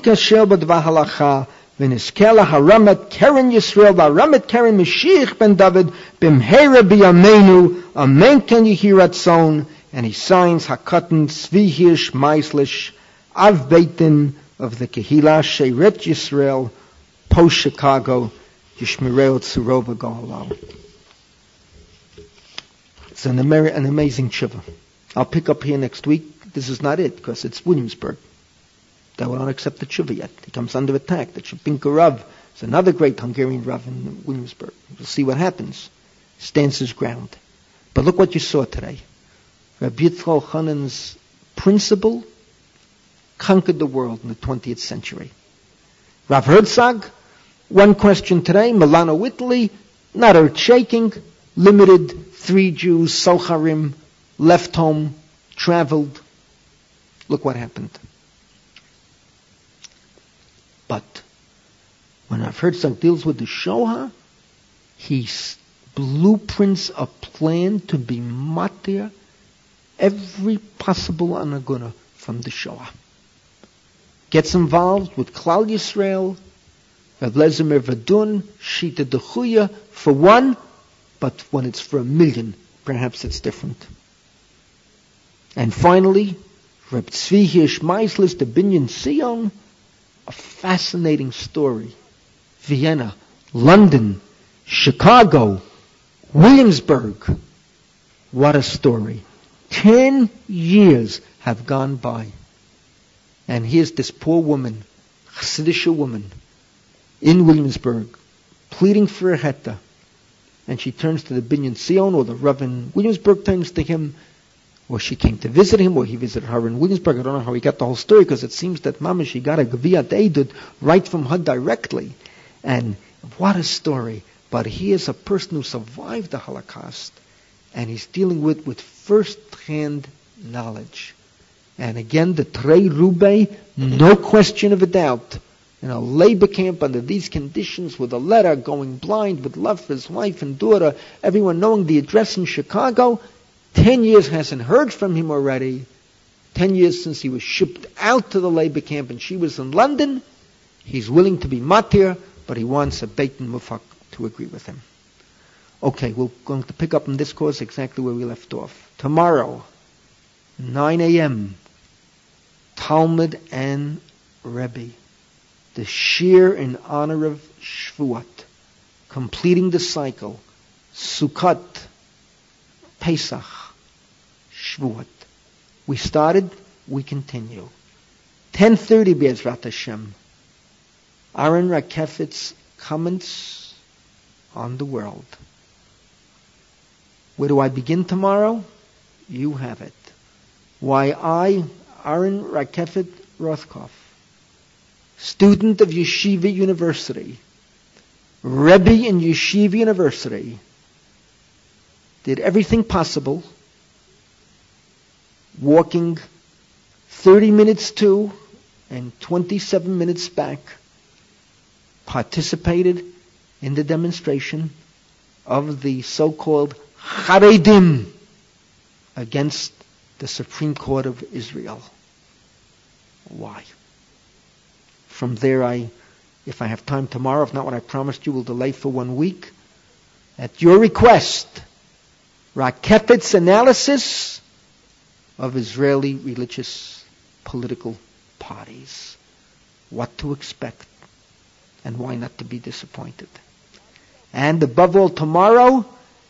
kasher b'dvahalacha ונזכה להרמת קרן ישראל והרמת קרן משיח בן דוד במהרה בימינו אמן כן יהי רצון and he signs Hakatan Zvi Hirsch Meislish Av Beitin of the Kehila Sheret Yisrael post Chicago Yishmireo Tsurova Gohalal. It's an, Amer- an amazing shiva. I'll pick up here next week. This is not it because it's Williamsburg. They will not accept the tshuva yet. He comes under attack. The Chupinka Rav is another great Hungarian Rav in Williamsburg. We'll see what happens. Stands his ground. But look what you saw today. Rabbi Yitzchak Hanan's principle conquered the world in the 20th century. Rav Herzog, one question today, Milano, Italy, not earth shaking, limited, three Jews, Socharim, left home, traveled. Look what happened. But when Rav Herzog deals with the Shoah, he blueprints a plan to be matir every possible anaguna from the Shoah. Gets involved with Klal Yisrael, Rav Lezimir Vadun, Shita Dechuya, for one, but when it's for a million, perhaps it's different. And finally, Reb Tzvi Hirsch Meislis, Binyan Sion, a fascinating story. Vienna, London, Chicago, Williamsburg. What a story. Ten years have gone by. And here's this poor woman, Hasidic woman, in Williamsburg, pleading for a heter. And she turns to the Binyan Sion, or the Reverend Williamsburg turns to him, or she came to visit him, or he visited her in Williamsburg. I don't know how he got the whole story, because it seems that Mama, she got a Gaviyat Eidud right from her directly. And what a story. But he is a person who survived the Holocaust, and he's dealing with, with first-hand knowledge. And again, the trei rubei, no question of a doubt, in a labor camp under these conditions with a letter going blind with love for his wife and daughter, everyone knowing the address in Chicago, ten years hasn't heard from him already. Ten years since he was shipped out to the labor camp and she was in London. He's willing to be matir, but he wants a Beit Mufak to agree with him. Okay, we're going to pick up in this course exactly where we left off. Tomorrow, 9 a.m., Talmud and Rebbe the shear in honor of Shvuot, completing the cycle, Sukkot, Pesach, Shvuot. We started, we continue. 10.30 Be'ezrat Hashem. Aaron Rakeffet's comments on the world. Where do I begin tomorrow? You have it. Why I, Aaron Rakefet Rothkopf, student of Yeshiva University, Rebbe in Yeshiva University, did everything possible, walking 30 minutes to and 27 minutes back, participated in the demonstration of the so-called Haredim against the Supreme Court of Israel. Why? From there, I, if I have time tomorrow, if not what I promised you, will delay for one week. At your request, Rakeffet's analysis of Israeli religious political parties. What to expect and why not to be disappointed. And above all, tomorrow,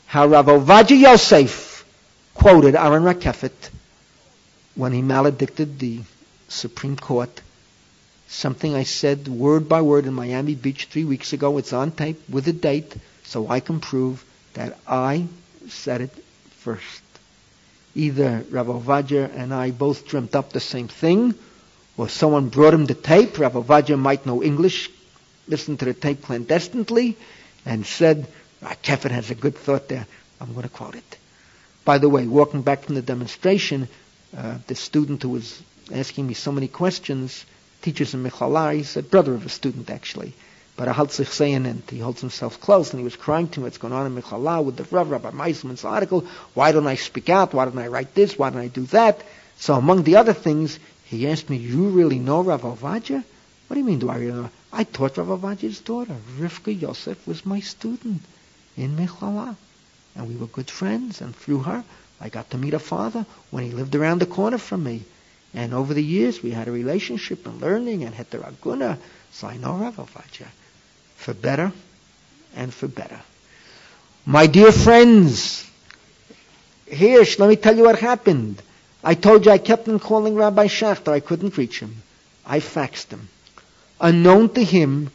how Rav Ovadia Yosef quoted Aaron Rakeffet when he maledicted the Supreme Court something I said word by word in Miami Beach three weeks ago. It's on tape with a date, so I can prove that I said it first. Either Rav Ovadia and I both dreamt up the same thing, or someone brought him the tape. Rav Ovadia might know English, listened to the tape clandestinely, and said, ah, Kefir has a good thought there. I'm going to quote it. By the way, walking back from the demonstration, uh, the student who was asking me so many questions, teachers in Michallah, he's a brother of a student actually. But Ahaltzich saying, and he holds himself close, and he was crying to me what's going on in Michallah with the Rav, Rabbi Meisman's article. Why don't I speak out? Why don't I write this? Why don't I do that? So among the other things, he asked me, you really know Rav Ovadia? What do you mean, do I really know? I taught Rav Ovadia's daughter. Rivka Yosef was my student in Michallah. And we were good friends, and through her, I got to meet her father when he lived around the corner from me. And over the years, we had a relationship and learning and heteraguna. So I know Rav Ovadia for better and for better. My dear friends, here, let me tell you what happened. I told you I kept on calling Rabbi Schachter. I couldn't reach him. I faxed him. Unknown to him,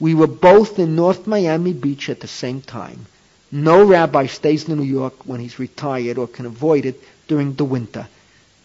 we were both in North Miami Beach at the same time. No rabbi stays in New York when he's retired or can avoid it during the winter.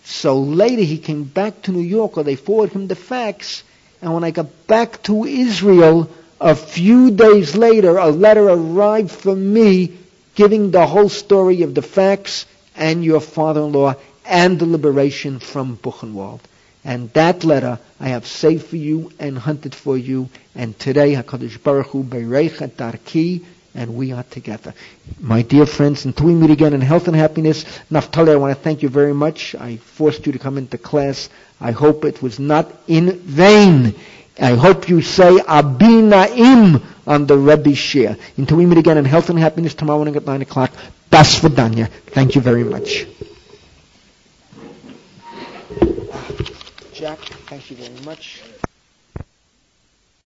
So later he came back to New York or they forwarded him the fax. And when I got back to Israel, a few days later, a letter arrived for me giving the whole story of the facts and your father-in-law and the liberation from Buchenwald. And that letter I have saved for you and hunted for you. And today, HaKadosh Baruch Hu Berecha Darki, and we are together. My dear friends, until we meet again in health and happiness, Naftali, I want to thank you very much. I forced you to come into class. I hope it was not in vain. I hope you say Abinaim on the Rebbe share. Until we meet again in health and happiness tomorrow morning at 9 o'clock. Das Vidanya. Thank you very much. Jack, thank you very much.